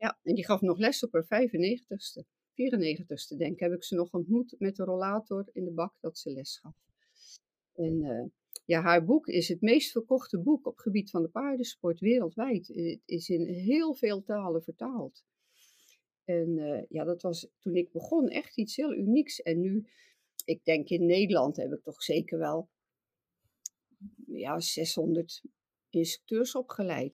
Ja, en die gaf nog les op haar 95ste. 94ste denk ik, heb ik ze nog ontmoet met de rollator in de bak dat ze les gaf. En uh, ja, haar boek is het meest verkochte boek op gebied van de paardensport wereldwijd. Het is in heel veel talen vertaald. En uh, ja, dat was toen ik begon echt iets heel unieks. En nu, ik denk in Nederland heb ik toch zeker wel ja, 600 instructeurs opgeleid.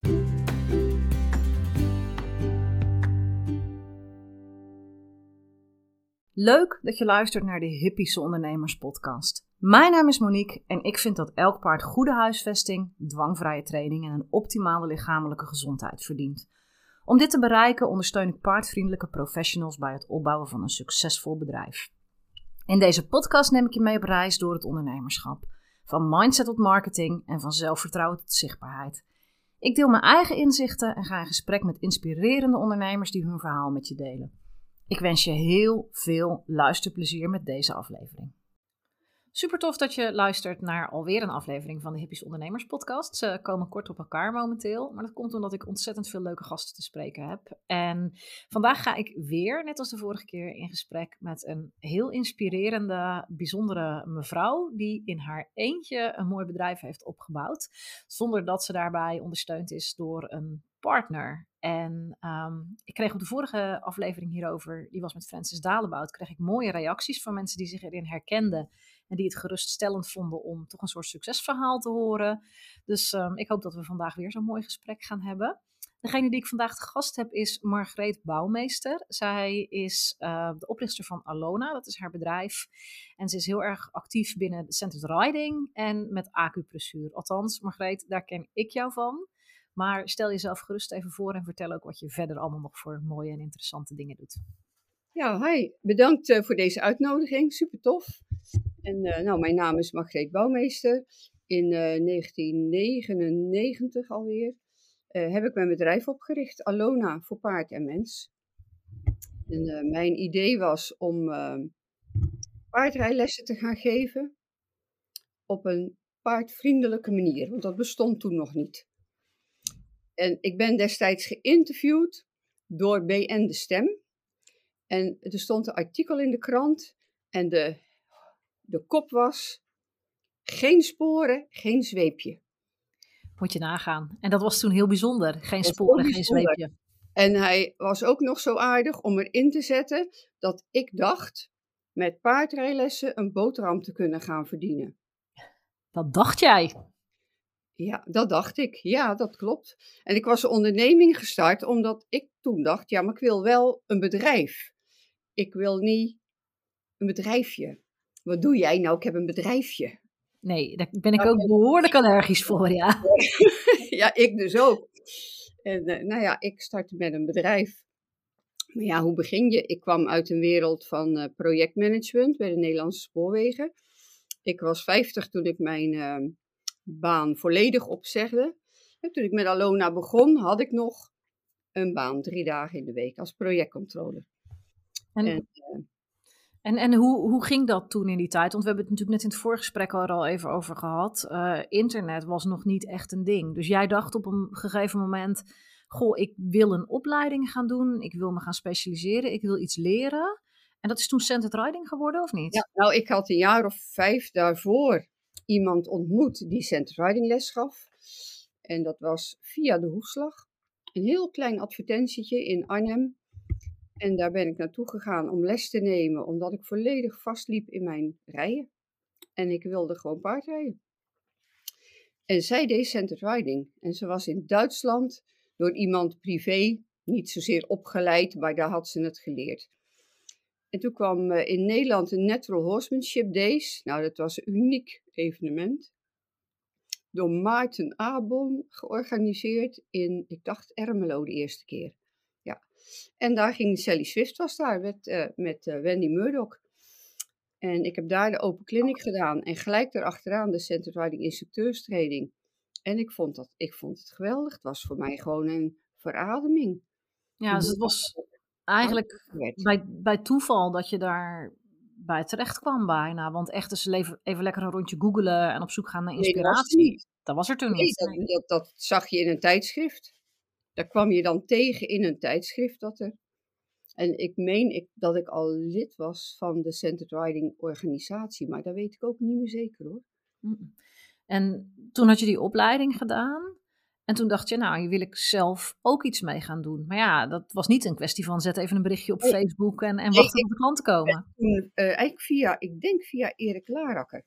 Leuk dat je luistert naar de Hippische Ondernemers podcast. Mijn naam is Monique en ik vind dat elk paard goede huisvesting, dwangvrije training en een optimale lichamelijke gezondheid verdient. Om dit te bereiken ondersteun ik paardvriendelijke professionals bij het opbouwen van een succesvol bedrijf. In deze podcast neem ik je mee op reis door het ondernemerschap. Van mindset tot marketing en van zelfvertrouwen tot zichtbaarheid. Ik deel mijn eigen inzichten en ga in gesprek met inspirerende ondernemers die hun verhaal met je delen. Ik wens je heel veel luisterplezier met deze aflevering. Super tof dat je luistert naar alweer een aflevering van de Hippies Ondernemers Podcast. Ze komen kort op elkaar momenteel, maar dat komt omdat ik ontzettend veel leuke gasten te spreken heb. En vandaag ga ik weer, net als de vorige keer, in gesprek met een heel inspirerende, bijzondere mevrouw die in haar eentje een mooi bedrijf heeft opgebouwd, zonder dat ze daarbij ondersteund is door een partner. En ehm, ik kreeg op de vorige aflevering hierover, die was met Francis Dalebout, kreeg ik mooie reacties van mensen die zich erin herkenden en die het geruststellend vonden om toch een soort succesverhaal te horen. Dus ehm, ik hoop dat we vandaag weer zo'n mooi gesprek gaan hebben. Degene die ik vandaag te gast heb is Margreet Bouwmeester. Zij is uh, de oprichter van Alona, dat is haar bedrijf. En ze is heel erg actief binnen centered riding en met acupressuur. Althans, Margreet, daar ken ik jou van. Maar stel jezelf gerust even voor en vertel ook wat je verder allemaal nog voor mooie en interessante dingen doet. Ja, hi. Bedankt uh, voor deze uitnodiging. Super tof. En uh, nou, mijn naam is Margreet Bouwmeester. In uh, 1999 alweer heb ik mijn bedrijf opgericht, Alona voor paard en mens. En mijn idee was om paardrijlessen te gaan geven op een paardvriendelijke manier, want dat bestond toen nog niet. En ik ben destijds geïnterviewd door BN De Stem. En er stond een artikel in de krant en de, de kop was: geen sporen, geen zweepje. Moet je nagaan. En dat was toen heel bijzonder. Geen sporen, geen zweepje. En hij was ook nog zo aardig om erin te zetten dat ik dacht met paardrijlessen een boterham te kunnen gaan verdienen. Dat dacht jij? Ja, dat dacht ik. Ja, dat klopt. En ik was een onderneming gestart omdat ik toen dacht, ja, maar ik wil wel een bedrijf. Ik wil niet een bedrijfje. Wat doe jij nou? Ik heb een bedrijfje. Nee, daar ben ik ook behoorlijk allergisch voor, ja. ja, ik dus ook. En uh, nou ja, ik startte met een bedrijf. Maar ja, hoe begin je? Ik kwam uit een wereld van uh, projectmanagement bij de Nederlandse Spoorwegen. Ik was 50 toen ik mijn uh, baan volledig opzegde. En toen ik met Alona begon, had ik nog een baan drie dagen in de week als projectcontroller. En, en, uh, en, en, hoe, hoe ging dat toen in die tijd? Want we hebben het natuurlijk net in het voorgesprek al even over gehad. Uh, internet was nog niet echt een ding. Dus jij dacht op een gegeven moment: Goh, ik wil een opleiding gaan doen. Ik wil me gaan specialiseren. Ik wil iets leren. En dat is toen Centered Riding geworden, of niet? Ja, nou, ik had een jaar of vijf daarvoor iemand ontmoet die Centered Riding les gaf. En dat was via de Hoefslag. Een heel klein advertentietje in Arnhem. En daar ben ik naartoe gegaan om les te nemen, omdat ik volledig vastliep in mijn rijden. En ik wilde gewoon paardrijden. En zij deed Centered Riding. En ze was in Duitsland door iemand privé, niet zozeer opgeleid, maar daar had ze het geleerd. En toen kwam uh, in Nederland een Natural Horsemanship Days. Nou, dat was een uniek evenement. Door Maarten Abon georganiseerd in, ik dacht, Ermelo de eerste keer. Ja. En daar ging Sally Swift was daar met, uh, met uh, Wendy Murdoch. En ik heb daar de open clinic gedaan. En gelijk daarachteraan de Center Riding instructeurstraining. En ik vond, dat, ik vond het geweldig. Het was voor mij gewoon een verademing. Ja, dus het was eigenlijk bij, bij toeval dat je daar bij terecht kwam bijna. Want echt eens even, even lekker een rondje googelen en op zoek gaan naar inspiratie. Nee, dat, was dat, was er toen nee, niet. Dat, dat, dat, zag je in een tijdschrift. Daar kwam je dan tegen in een tijdschrift dat er. En ik meen ik, dat ik al lid was van de Centered Riding organisatie, maar dat weet ik ook niet meer zeker hoor. En toen had je die opleiding gedaan. En toen dacht je, nou, hier wil ik zelf ook iets mee gaan doen. Maar ja, dat was niet een kwestie van zet even een berichtje op Facebook en, en wachten tot de klanten komen. Toen, uh, eigenlijk via, ik denk via Erik Larakker,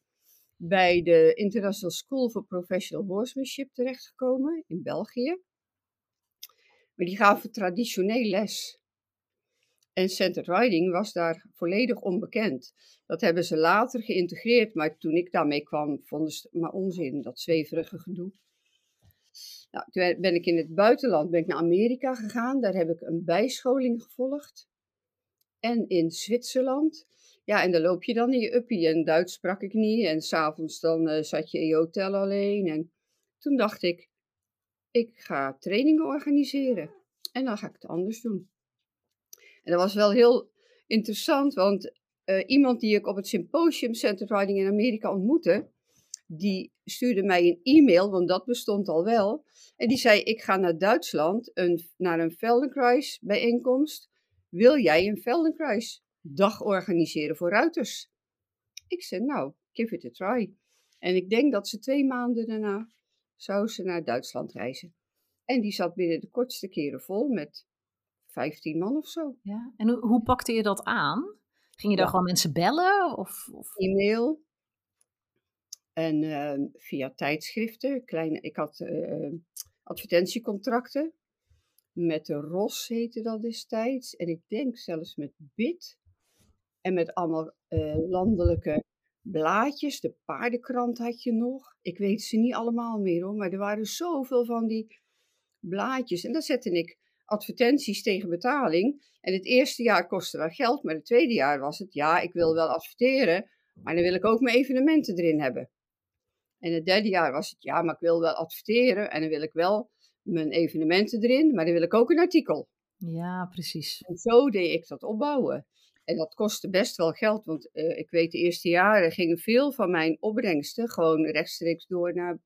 bij de International School for Professional Horsemanship terechtgekomen in België. Maar die gaven traditioneel les. En centered riding was daar volledig onbekend. Dat hebben ze later geïntegreerd, maar toen ik daarmee kwam, vonden ze het maar onzin, dat zweverige gedoe. Nou, toen ben ik in het buitenland ben ik naar Amerika gegaan. Daar heb ik een bijscholing gevolgd. En in Zwitserland. Ja, en dan loop je dan in je uppie. En Duits sprak ik niet. En s'avonds dan uh, zat je in je hotel alleen. En toen dacht ik, ik ga trainingen organiseren. En dan ga ik het anders doen. En dat was wel heel interessant, want uh, iemand die ik op het Symposium Center Riding in Amerika ontmoette, die stuurde mij een e-mail, want dat bestond al wel. En die zei: Ik ga naar Duitsland een, naar een Feldenkrais bijeenkomst. Wil jij een Feldenkrais dag organiseren voor ruiters? Ik zei: Nou, give it a try. En ik denk dat ze twee maanden daarna zou ze naar Duitsland reizen. En die zat binnen de kortste keren vol met 15 man of zo. Ja. En hoe, hoe pakte je dat aan? Ging je daar gewoon mensen bellen? Of, of? E-mail. En uh, via tijdschriften. Kleine, ik had uh, advertentiecontracten. Met de ROS heette dat destijds. En ik denk zelfs met BIT. En met allemaal uh, landelijke blaadjes. De paardenkrant had je nog. Ik weet ze niet allemaal meer hoor. Maar er waren zoveel van die blaadjes. En daar zette ik advertenties tegen betaling. En het eerste jaar kostte dat geld, maar het tweede jaar was het, ja, ik wil wel adverteren, maar dan wil ik ook mijn evenementen erin hebben. En het derde jaar was het, ja, maar ik wil wel adverteren en dan wil ik wel mijn evenementen erin, maar dan wil ik ook een artikel. Ja, precies. En zo deed ik dat opbouwen. En dat kostte best wel geld, want uh, ik weet de eerste jaren gingen veel van mijn opbrengsten gewoon rechtstreeks door naar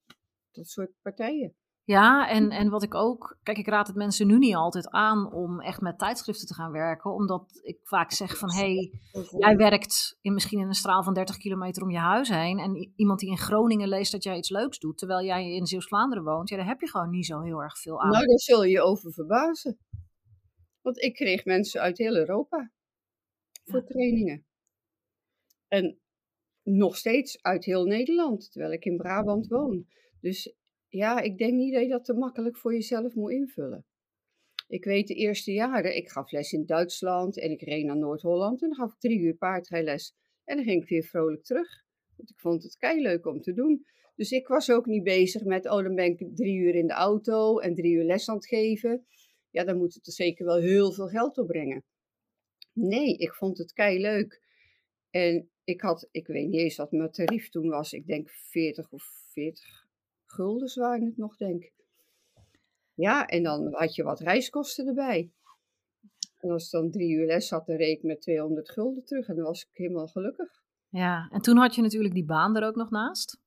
dat soort partijen. Ja, en, en wat ik ook. Kijk, ik raad het mensen nu niet altijd aan om echt met tijdschriften te gaan werken. Omdat ik vaak zeg van hé, hey, jij werkt in, misschien in een straal van 30 kilometer om je huis heen. En iemand die in Groningen leest dat jij iets leuks doet, terwijl jij in Zeeuws-Vlaanderen woont, ja, daar heb je gewoon niet zo heel erg veel aan. Nou, daar zul je je over verbazen. Want ik kreeg mensen uit heel Europa voor ja. trainingen. En nog steeds uit heel Nederland, terwijl ik in Brabant woon. Dus ja, ik denk niet dat je dat te makkelijk voor jezelf moet invullen. Ik weet de eerste jaren, ik gaf les in Duitsland en ik reed naar Noord-Holland en dan gaf ik drie uur paardrijles. En dan ging ik weer vrolijk terug, want ik vond het kei leuk om te doen. Dus ik was ook niet bezig met, oh dan ben ik drie uur in de auto en drie uur les aan het geven. Ja, dan moet het er zeker wel heel veel geld opbrengen. Nee, ik vond het kei leuk. En ik had, ik weet niet eens wat mijn tarief toen was, ik denk 40 of 40 guldens waren het nog, denk ik. Ja, en dan had je wat reiskosten erbij. En als ik dan drie uur les had, dan reed ik met 200 gulden terug en dan was ik helemaal gelukkig. Ja, en toen had je natuurlijk die baan er ook nog naast?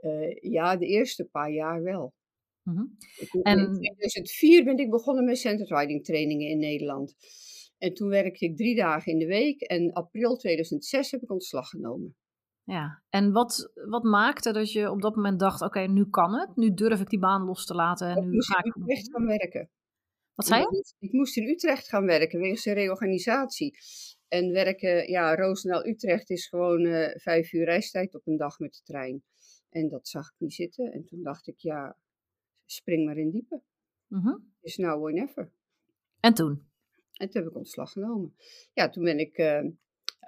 Uh, ja, de eerste paar jaar wel. Mm -hmm. en... In 2004 ben ik begonnen met centered riding trainingen in Nederland. En toen werkte ik drie dagen in de week en april 2006 heb ik ontslag genomen. Ja, en wat, wat maakte dat je op dat moment dacht: oké, nu kan het, nu durf ik die baan los te laten en ik nu ga ik. in Utrecht gaan werken. Wat zei je? Ik moest in Utrecht gaan werken wegens een reorganisatie. En werken, ja, Roosendaal-Utrecht is gewoon uh, vijf uur reistijd op een dag met de trein. En dat zag ik niet zitten. En toen dacht ik: ja, spring maar in diepe. Mm -hmm. Is now or never. En toen? En toen heb ik ontslag genomen. Ja, toen ben ik. Uh,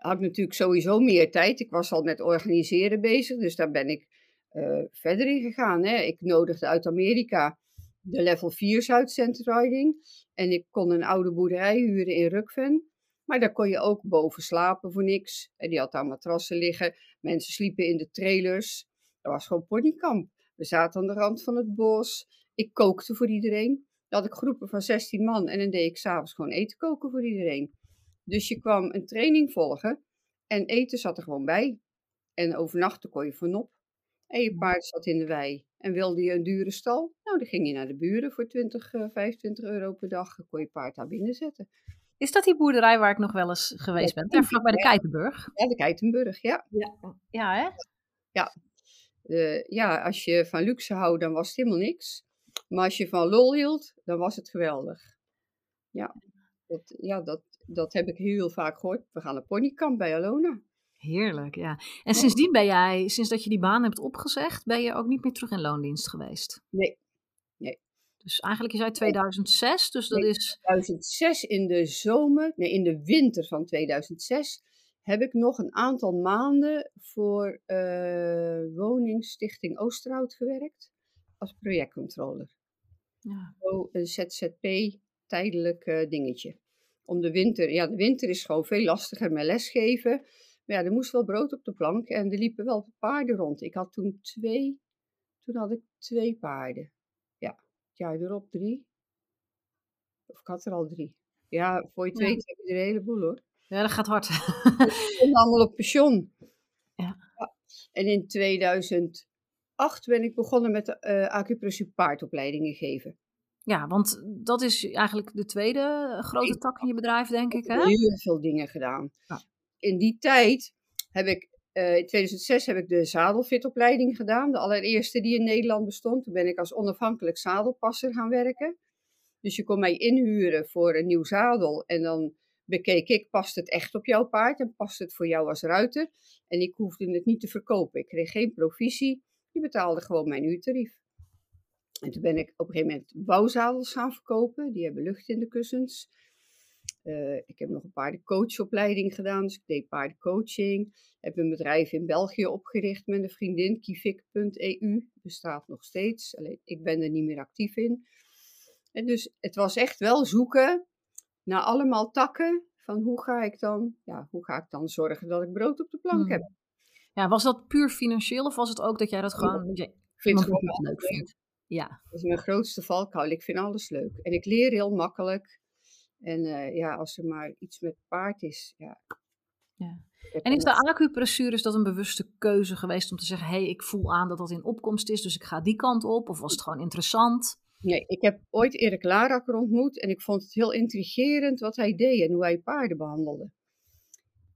had natuurlijk sowieso meer tijd. Ik was al met organiseren bezig, dus daar ben ik uh, verder in gegaan. Hè. Ik nodigde uit Amerika de level 4's uit center riding. En ik kon een oude boerderij huren in Rukven. Maar daar kon je ook boven slapen voor niks. En die had daar matrassen liggen. Mensen sliepen in de trailers. Dat was gewoon ponykamp. We zaten aan de rand van het bos. Ik kookte voor iedereen. Dan had ik groepen van 16 man en dan deed ik s'avonds gewoon eten koken voor iedereen. Dus je kwam een training volgen en eten zat er gewoon bij. En overnachten kon je vanop. En je paard zat in de wei. En wilde je een dure stal? Nou, dan ging je naar de buren voor 20, 25 euro per dag. Dan kon je paard daar binnen zetten. Is dat die boerderij waar ik nog wel eens geweest ben? Daar vlakbij de Keitenburg? Ja, de Keitenburg, ja. Ja, ja hè? Ja. Uh, ja, als je van luxe houdt, dan was het helemaal niks. Maar als je van lol hield, dan was het geweldig. Ja, dat, ja dat, dat heb ik heel vaak gehoord. We gaan een ponykamp bij Alona. Heerlijk, ja. En sindsdien ben jij, sinds dat je die baan hebt opgezegd, ben je ook niet meer terug in loondienst geweest? Nee, nee. Dus eigenlijk is uit 2006, dus dat is... 2006 in de zomer, nee in de winter van 2006 heb ik nog een aantal maanden voor uh, Woningstichting Oosterhout gewerkt als projectcontroller. Ja. Zo een ZZP tijdelijk uh, dingetje. Om de winter, ja de winter is gewoon veel lastiger met lesgeven. Maar ja, er moest wel brood op de plank en er liepen wel paarden rond. Ik had toen twee, toen had ik twee paarden. Ja, het jaar erop drie. Of ik had er al drie. Ja, voor je twee ja. heb je er een heleboel hoor. Ja, dat gaat hard. Allemaal op pensioen. Ja. ja. En in 2008 ben ik begonnen met de uh, acupressuur paardopleidingen geven. Ja, want dat is eigenlijk de tweede grote tak in je bedrijf, denk ik. Hè? Heel veel dingen gedaan. Ja. In die tijd heb ik, uh, in 2006 heb ik de zadelfitopleiding gedaan. De allereerste die in Nederland bestond. Toen ben ik als onafhankelijk zadelpasser gaan werken. Dus je kon mij inhuren voor een nieuw zadel. En dan bekeek ik, past het echt op jouw paard en past het voor jou als ruiter. En ik hoefde het niet te verkopen. Ik kreeg geen provisie. Je betaalde gewoon mijn uurtarief. En toen ben ik op een gegeven moment bouwzadels gaan verkopen. Die hebben lucht in de kussens. Uh, ik heb nog een paardencoachopleiding gedaan, dus ik deed paardencoaching. Heb een bedrijf in België opgericht met een vriendin, kivik.eu. Bestaat nog steeds, alleen ik ben er niet meer actief in. En dus het was echt wel zoeken naar allemaal takken van hoe ga ik dan, ja, hoe ga ik dan zorgen dat ik brood op de plank hmm. heb. Ja, was dat puur financieel of was het ook dat jij dat gewoon, ik vind het gewoon leuk vindt? Ja. Dat is mijn grootste valkuil. Ik vind alles leuk. En ik leer heel makkelijk. En uh, ja, als er maar iets met paard is, ja. ja. En is de acupressuur, is dat een bewuste keuze geweest om te zeggen, hé, hey, ik voel aan dat dat in opkomst is, dus ik ga die kant op? Of was het gewoon interessant? Nee, ik heb ooit Erik Larakker ontmoet en ik vond het heel intrigerend wat hij deed en hoe hij paarden behandelde.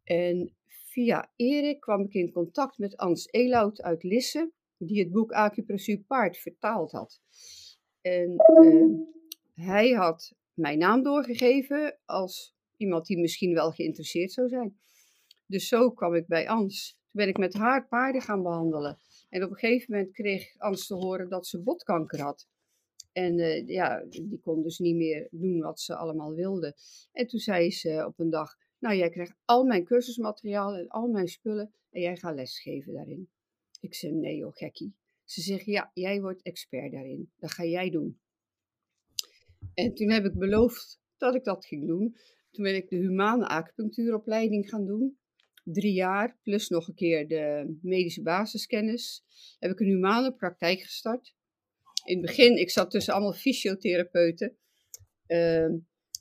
En via Erik kwam ik in contact met Ans Elout uit Lisse, die het boek Acupressuur Paard vertaald had. En uh, hij had mijn naam doorgegeven als iemand die misschien wel geïnteresseerd zou zijn. Dus zo kwam ik bij Ans. Toen ben ik met haar paarden gaan behandelen. En op een gegeven moment kreeg Ans te horen dat ze botkanker had. En uh, ja, die kon dus niet meer doen wat ze allemaal wilde. En toen zei ze op een dag, nou jij krijgt al mijn cursusmateriaal en al mijn spullen en jij gaat lesgeven daarin. Ik zei, nee joh, gekkie. Ze zegt, ja, jij wordt expert daarin. Dat ga jij doen. En toen heb ik beloofd dat ik dat ging doen. Toen ben ik de humane acupunctuuropleiding gaan doen. Drie jaar, plus nog een keer de medische basiskennis. Heb ik een humane praktijk gestart. In het begin, ik zat tussen allemaal fysiotherapeuten. Uh,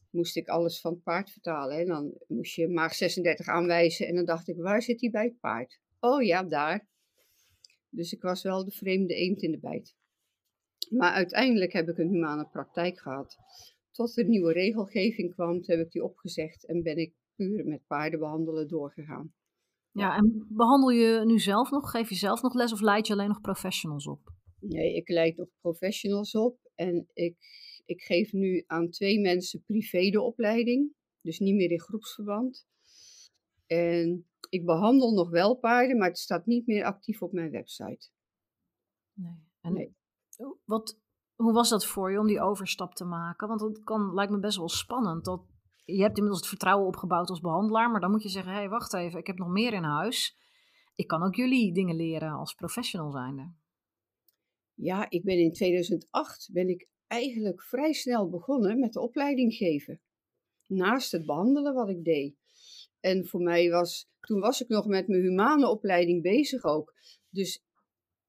moest ik alles van het paard vertalen. En dan moest je maag 36 aanwijzen. En dan dacht ik, waar zit die bij het paard? Oh ja, daar. Dus ik was wel de vreemde eend in de bijt. Maar uiteindelijk heb ik een humane praktijk gehad. Tot er nieuwe regelgeving kwam, heb ik die opgezegd en ben ik puur met paarden behandelen doorgegaan. Ja, en behandel je nu zelf nog? Geef je zelf nog les of leid je alleen nog professionals op? Nee, ik leid nog professionals op en ik, ik geef nu aan twee mensen privé de opleiding, dus niet meer in groepsverband. En ik behandel nog wel paarden, maar het staat niet meer actief op mijn website. Nee. En nee. Wat, hoe was dat voor je om die overstap te maken? Want het kan, lijkt me best wel spannend. Dat, je hebt inmiddels het vertrouwen opgebouwd als behandelaar, maar dan moet je zeggen: hé, hey, wacht even, ik heb nog meer in huis. Ik kan ook jullie dingen leren als professional zijnde. Ja, ik ben in 2008 ben ik eigenlijk vrij snel begonnen met de opleiding geven. Naast het behandelen wat ik deed. En voor mij was, toen was ik nog met mijn humane opleiding bezig ook. Dus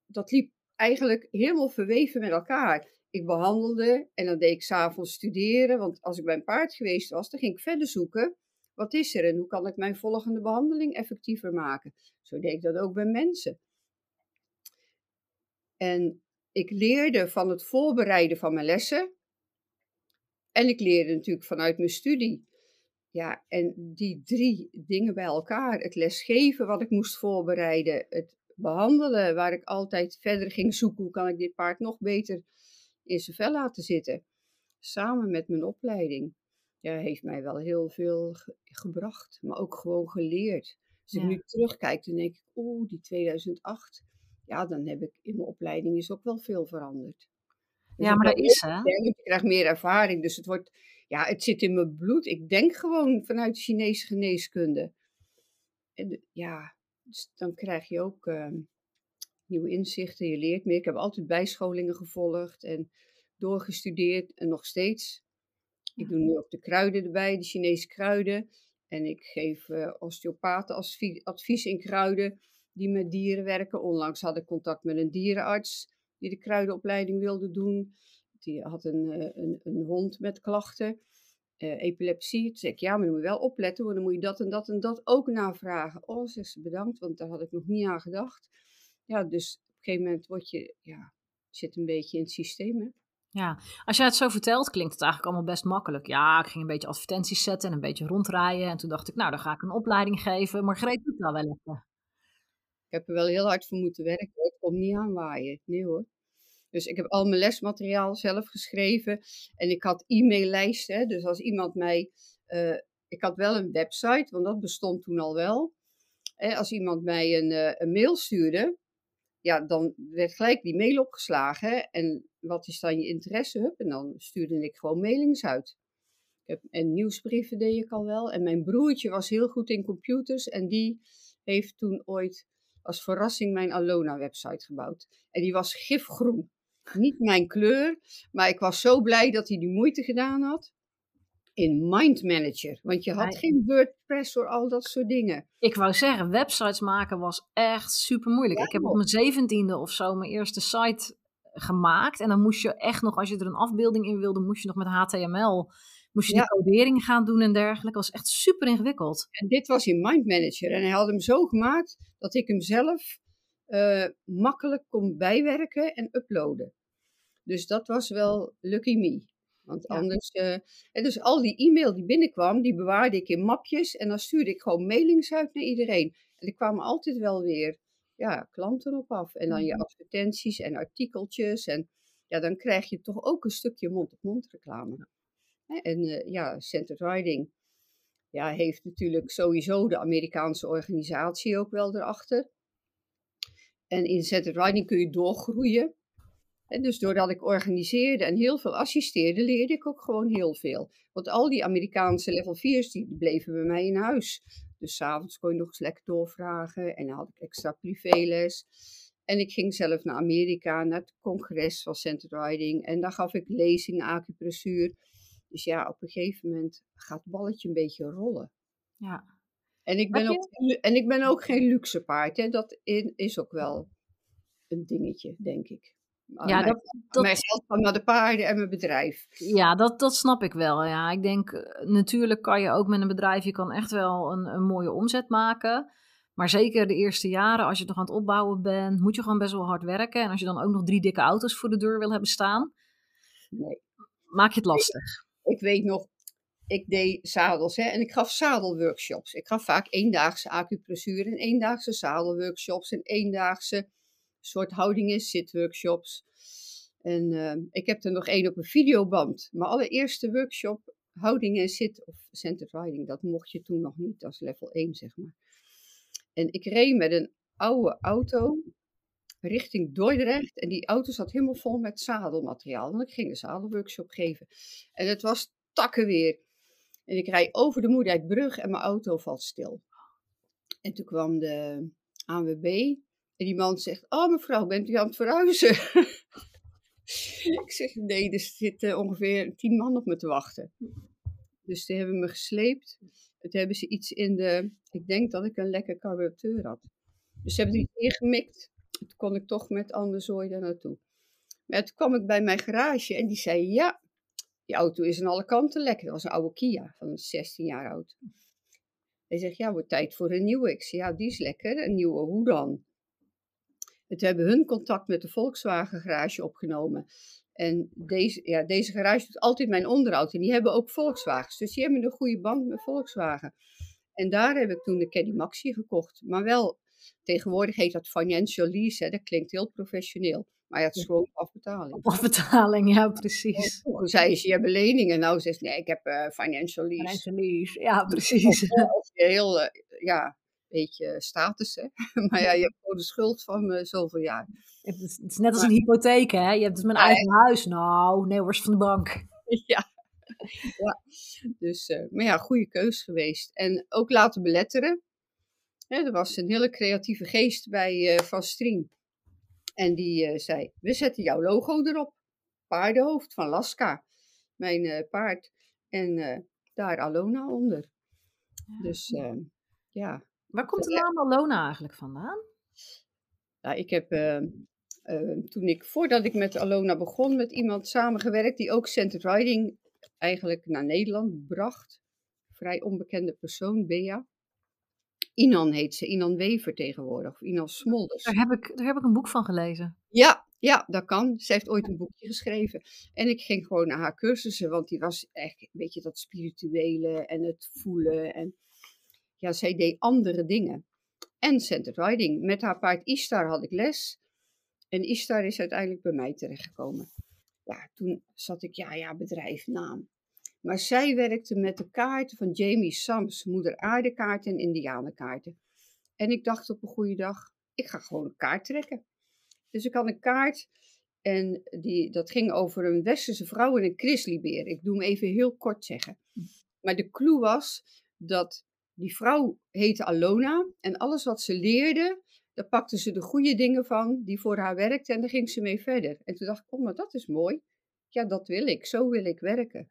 dat liep eigenlijk helemaal verweven met elkaar. Ik behandelde en dan deed ik s'avonds studeren, want als ik bij een paard geweest was, dan ging ik verder zoeken. Wat is er en hoe kan ik mijn volgende behandeling effectiever maken? Zo deed ik dat ook bij mensen. En ik leerde van het voorbereiden van mijn lessen. En ik leerde natuurlijk vanuit mijn studie. Ja, en die drie dingen bij elkaar. Het lesgeven wat ik moest voorbereiden. Het behandelen waar ik altijd verder ging zoeken. Hoe kan ik dit paard nog beter in zijn vel laten zitten. Samen met mijn opleiding. Ja, heeft mij wel heel veel gebracht. Maar ook gewoon geleerd. Als ik nu terugkijk, dan denk ik, oeh, die 2008. Ja, dan heb ik in mijn opleiding is ook wel veel veranderd. Dus ja, maar dat is hè. Ik krijg meer ervaring, dus het wordt, ja, het zit in mijn bloed. Ik denk gewoon vanuit de Chinese geneeskunde. En ja, dus dan krijg je ook uh, nieuwe inzichten, je leert meer. Ik heb altijd bijscholingen gevolgd en doorgestudeerd en nog steeds. Ik doe nu ook de kruiden erbij, de Chinese kruiden. En ik geef uh, osteopaten advies in kruiden die met dieren werken. Onlangs had ik contact met een dierenarts die de kruidenopleiding wilde doen. Die had een, eh, een, een hond met klachten, uh, epilepsie. Toen zei ik, ja, maar dan moet je wel opletten, want dan moet je dat en dat en dat ook navragen. Oh, zegt ze, bedankt, want daar had ik nog niet aan gedacht. Ja, dus op een gegeven moment word je, ja, zit een beetje in het systeem, hè. Ja, als jij het zo vertelt, klinkt het eigenlijk allemaal best makkelijk. Ja, ik ging een beetje advertenties zetten en een beetje rondrijden. En toen dacht ik, nou, dan ga ik een opleiding geven. Maar greep het nou wel even. Ik heb er wel heel hard voor moeten werken. Het komt niet aanwaaien. Nee hoor. Dus ik heb al mijn lesmateriaal zelf geschreven. En ik had e-maillijsten. Dus als iemand mij. Uh, ik had wel een website, want dat bestond toen al wel. als iemand mij een, uh, een mail stuurde, ja, dan werd gelijk die mail opgeslagen. En wat is dan je interesse? En dan stuurde ik gewoon mailings uit. En nieuwsbrieven deed ik al wel. En mijn broertje was heel goed in computers. En die heeft toen ooit als verrassing mijn Alona-website gebouwd. En die was gifgroen. Niet mijn kleur, maar ik was zo blij dat hij die moeite gedaan had in Mind Manager. Want je had geen WordPress voor al dat soort dingen. Ik wou zeggen, websites maken was echt super moeilijk. ik heb op mijn zeventiende of zo mijn eerste site gemaakt. En dan moest je echt nog, als je er een afbeelding in wilde, moest je nog met HTML Moest je ja. die codering gaan doen en dergelijke. Dat was echt super ingewikkeld. En dit was in Mind Manager. En hij had hem zo gemaakt dat ik hem zelf uh, makkelijk kon bijwerken en uploaden. Dus dat was wel lucky me. Want anders. Uh, en dus al die e-mail die binnenkwam, die bewaarde ik in mapjes. En dan stuurde ik gewoon mailings uit naar iedereen. En er kwamen altijd wel weer ja, klanten op af. En dan je mhm. advertenties en artikeltjes. En ja, dan krijg je toch ook een stukje mond-op-mond -mond reclame. En uh, ja, Centered Riding ja, heeft natuurlijk sowieso de Amerikaanse organisatie ook wel erachter. En in Centered Riding kun je doorgroeien. En dus doordat ik organiseerde en heel veel assisteerde, leerde ik ook gewoon heel veel. Want al die Amerikaanse level 4's die bleven bij mij in huis. Dus s'avonds kon je nog eens lekker doorvragen en dan had ik extra privéles. En ik ging zelf naar Amerika, naar het congres van Centered Riding. En daar gaf ik lezingen acupressuur. Dus ja, op een gegeven moment gaat het balletje een beetje rollen. Ja. En ik ben, ook, en ik ben ook geen luxe paard. Hè. Dat is ook wel een dingetje, denk ik. Ja, dat, dat... Mijn geld gaat naar de paarden en mijn bedrijf. Ja, dat, dat snap ik wel. Ja, ik denk, eh, natuurlijk kan je ook met een bedrijf, je kan echt wel een, een mooie omzet maken. Maar zeker de eerste jaren, als je nog aan het opbouwen bent, moet je gewoon best wel hard werken. En als je dan ook nog drie dikke auto's voor de deur wil hebben staan, nee. maak je het lastig ik weet nog, ik deed zadels hè, en ik gaf zadelworkshops. Ik gaf vaak eendaagse acupressuur en eendaagse zadelworkshops en eendaagse soort houdingen zitworkshops. En uh, ik heb er nog één op een videoband. Mijn allereerste workshop, houding en zit, of centered riding, dat mocht je toen nog niet, als level 1 zeg maar. En ik reed met een oude auto richting Dordrecht. En die auto zat helemaal vol met zadelmateriaal. En ik ging een zadelworkshop geven. En het was takkenweer. En ik rijd over de Moerdijkbrug en mijn auto valt stil. En toen kwam de ANWB. En die man zegt, oh mevrouw, bent u aan het verhuizen? ik zeg, nee, er zitten ongeveer tien man op me te wachten. Dus die hebben me gesleept. Toen hebben ze iets in de, ik denk dat ik een lekker carburateur had. Dus ze hebben iets ingemikt. Toen kon ik toch met andere zooi daar naartoe. Maar toen kwam ik bij mijn garage en die zei: Ja, die auto is aan alle kanten lekker. Dat was een oude Kia van 16 jaar oud. Hij zegt: Ja, wordt tijd voor een nieuwe. Ik zei: Ja, die is lekker. Een nieuwe, hoe dan? Toen hebben hun contact met de Volkswagen garage opgenomen. En deze, ja, deze garage doet altijd mijn onderhoud. En die hebben ook Volkswagens. Dus die hebben een goede band met Volkswagen. En daar heb ik toen de Caddy Maxi gekocht. Maar wel, tegenwoordig heet dat financial lease. Hè. Dat klinkt heel professioneel. Maar ja, het is gewoon afbetaling. Afbetaling, ja, precies. Toen zei ze, je hebt leningen. Nou zegt nee, ik heb uh, financial lease. Financial lease, ja, precies. Of, heel, uh, ja, beetje status, hè. maar ja, je hebt gewoon de schuld van uh, zoveel jaar. Het is, het is net als een hypotheek, hè. Je hebt dus mijn eigen huis. Nou, nee, worst van de bank. Ja. ja. Dus, uh, maar ja, goede keus geweest. En ook laten beletteren. Er was een hele creatieve geest bij uh, Van Stream. En die zei, we zetten jouw logo erop. Paardenhoofd van Laska. Mijn paard. En daar Alona onder. Ja. Dus ja, Waar komt de naam Alona eigenlijk vandaan? Nou, ik heb uh, uh, toen ik, voordat ik met Alona begon, met iemand samengewerkt die ook centered riding eigenlijk naar Nederland bracht. Vrij onbekende persoon, Bea. Inan heet ze, Inan Wever tegenwoordig, of Inan Smolders. Daar heb, ik, daar heb ik een boek van gelezen. Ja, ja, dat kan. Ze heeft ooit een boekje geschreven. En ik ging gewoon naar haar cursussen, want die was echt een beetje dat spirituele en het voelen. En ja, zij deed andere dingen. En centered riding. Met haar paard Istar had ik les. En Istar is uiteindelijk bij mij terechtgekomen. Ja, toen zat ik, ja, ja, bedrijfnaam. Maar zij werkte met de kaarten van Jamie Sams, moeder aardekaarten en indianenkaarten. En ik dacht op een goede dag, ik ga gewoon een kaart trekken. Dus ik had een kaart en die, dat ging over een westerse vrouw en een grizzlybeer. Ik doe hem even heel kort zeggen. Maar de clue was dat die vrouw heette Alona en alles wat ze leerde, daar pakte ze de goede dingen van die voor haar werkten en daar ging ze mee verder. En toen dacht ik, oh, maar dat is mooi. Ja, dat wil ik. Zo wil ik werken.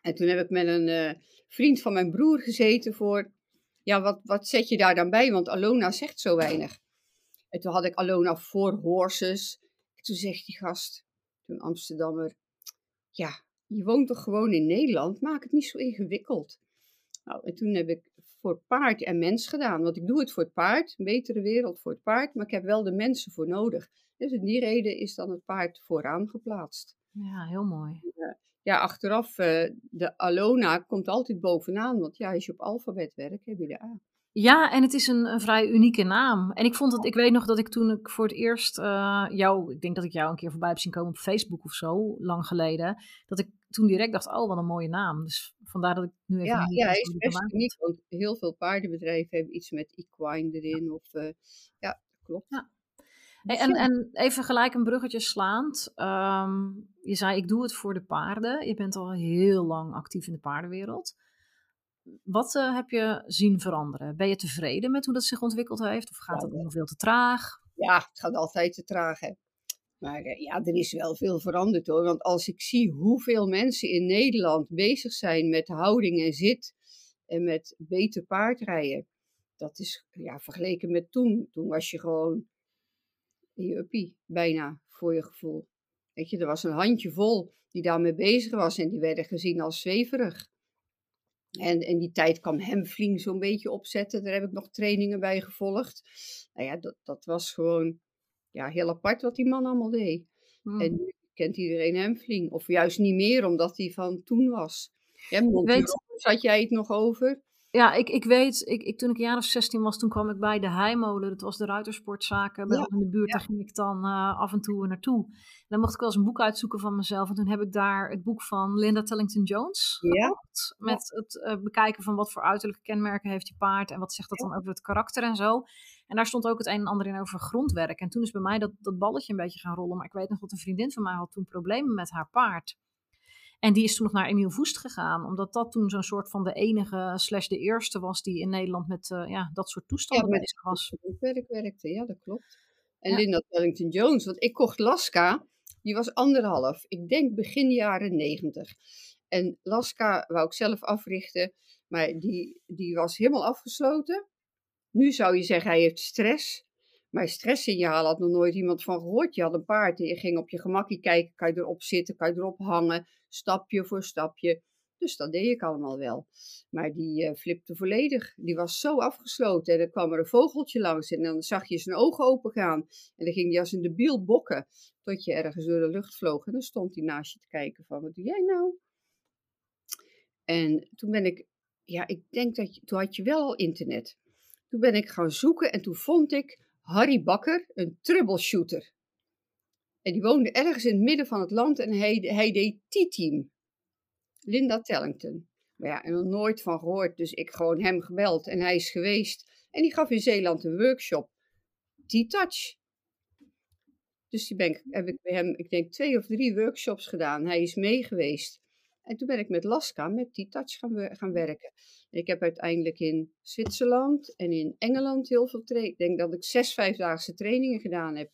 En toen heb ik met een uh, vriend van mijn broer gezeten voor, ja, wat, wat zet je daar dan bij? Want Alona zegt zo weinig. En toen had ik Alona voor horses. En toen zegt die gast, toen Amsterdammer, ja, je woont toch gewoon in Nederland? Maak het niet zo ingewikkeld. Nou, en toen heb ik voor paard en mens gedaan. Want ik doe het voor het paard, een betere wereld voor het paard, maar ik heb wel de mensen voor nodig. Dus in die reden is dan het paard vooraan geplaatst. Ja, heel mooi. Ja, ja achteraf, uh, de Alona komt altijd bovenaan, want ja, als je op alfabet werkt, heb je de A. Ja, en het is een, een, vrij unieke naam. En ik vond het, ik weet nog dat ik toen ik voor het eerst uh, jou, ik denk dat ik jou een keer voorbij heb zien komen op Facebook of zo, lang geleden, dat ik toen direct dacht, oh wat een mooie naam. Dus vandaar dat ik nu even... Ja, ja is best uniek, want heel veel paardenbedrijven hebben iets met equine erin. Ja. Of, uh, ja, klopt. Ja. Hey, en, en even gelijk een bruggetje slaand. Um, je zei, ik doe het voor de paarden. Je bent al heel lang actief in de paardenwereld. Wat uh, heb je zien veranderen? Ben je tevreden met hoe dat zich ontwikkeld heeft? Of gaat ja, het nog veel te traag? Ja, het gaat altijd te traag. Hè. Maar uh, ja, er is wel veel veranderd hoor. Want als ik zie hoeveel mensen in Nederland bezig zijn met houding en zit en met beter paardrijden. Dat is ja, vergeleken met toen. Toen was je gewoon je bijna, voor je gevoel. Weet je, er was een handje vol die daarmee bezig was en die werden gezien als zweverig. En in die tijd kwam Hemfling zo'n beetje opzetten. Daar heb ik nog trainingen bij gevolgd. Nou ja, dat, dat was gewoon ja, heel apart wat die man allemaal deed. Hmm. En nu kent iedereen Hemfling. Of juist niet meer, omdat hij van toen was. Ja, weet... Zat jij het nog over? Ja, ik, ik weet, ik, ik, toen ik een jaar of 16 was, toen kwam ik bij de Heimolen. Dat was de ruitersportzaken bij ja. in de buurt. Daar ging ik dan uh, af en toe naartoe. En dan mocht ik wel eens een boek uitzoeken van mezelf. En toen heb ik daar het boek van Linda Tellington Jones gekocht. Met het uh, bekijken van wat voor uiterlijke kenmerken heeft je paard. En wat zegt dat dan over het karakter en zo. En daar stond ook het een en ander in over grondwerk. En toen is bij mij dat, dat balletje een beetje gaan rollen. Maar ik weet nog dat een vriendin van mij had toen problemen met haar paard. En die is toen nog naar Emiel Voest gegaan, omdat dat toen zo'n soort van de enige slash de eerste was die in Nederland met uh, ja, dat soort toestanden ja, bezig was. werk werkte, ja, dat klopt. En ja. Linda Wellington Jones, want ik kocht Laska, die was anderhalf, ik denk begin jaren negentig. En Laska wou ik zelf africhten, maar die, die was helemaal afgesloten. Nu zou je zeggen, hij heeft stress. Maar stresssignaal had nog nooit iemand van gehoord. Je had een paard en je ging op je gemakje kijken. Kan je erop zitten, kan je erop hangen, stapje voor stapje. Dus dat deed ik allemaal wel. Maar die uh, flipte volledig. Die was zo afgesloten. En dan kwam er een vogeltje langs. En dan zag je zijn ogen open gaan. En dan ging hij als een debiel bokken. Tot je ergens door de lucht vloog. En dan stond hij naast je te kijken van, wat doe jij nou? En toen ben ik, ja, ik denk dat je, toen had je wel al internet. Toen ben ik gaan zoeken en toen vond ik Harry Bakker, een troubleshooter. En die woonde ergens in het midden van het land en hij, hij deed T-team. Linda Tellington. Maar ja, en nog nooit van gehoord, dus ik gewoon hem gebeld en hij is geweest. En die gaf in Zeeland een workshop, T-touch. Dus die ben heb ik bij hem, ik denk, twee of drie workshops gedaan. Hij is mee geweest. En toen ben ik met Laska, met T-touch gaan, gaan werken. ik heb uiteindelijk in Zwitserland en in Engeland heel veel trainingen. Ik denk dat ik zes vijfdaagse trainingen gedaan heb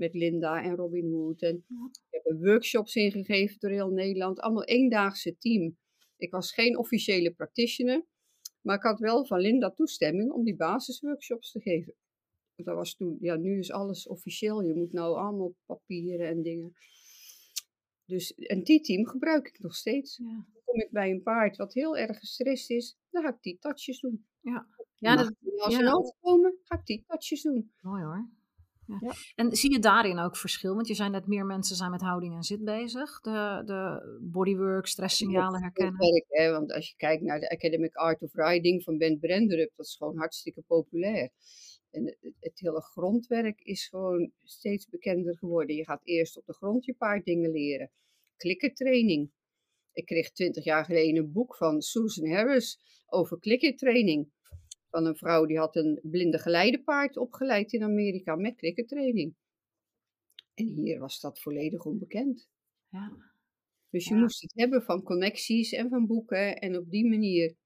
met Linda en Robin Hood. En ik heb workshops ingegeven door heel Nederland. Allemaal eendaagse team. Ik was geen officiële practitioner, maar ik had wel van Linda toestemming om die basisworkshops te geven. Dat was toen, ja, nu is alles officieel. Je moet nou allemaal papieren en dingen. Dus een T-team gebruik ik nog steeds. Ja. Dan kom ik bij een paard wat heel erg gestrest is, dan ga ik die touches doen. Ja, ja dat, als ze ja. komen, ga ik die touches doen. Mooi hoor. Ja. En zie je daarin ook verschil? Want je zei net meer mensen zijn met houding en zit bezig. De, de bodywork, stresssignalen herkennen. Werk, hè? Want als je kijkt naar de Academic Art of Riding van Ben Brenderup, dat is gewoon hartstikke populair. En het, het, hele grondwerk is gewoon steeds bekender geworden. Je gaat eerst op de grond je paard dingen leren. Klikkertraining. Ik kreeg twintig jaar geleden een boek van Susan Harris over klikkertraining van een vrouw die had een blinde geleidepaard opgeleid in Amerika met klikkertraining. En hier was dat volledig onbekend. Ja. Dus je moest het hebben van connecties en van boeken en op die manier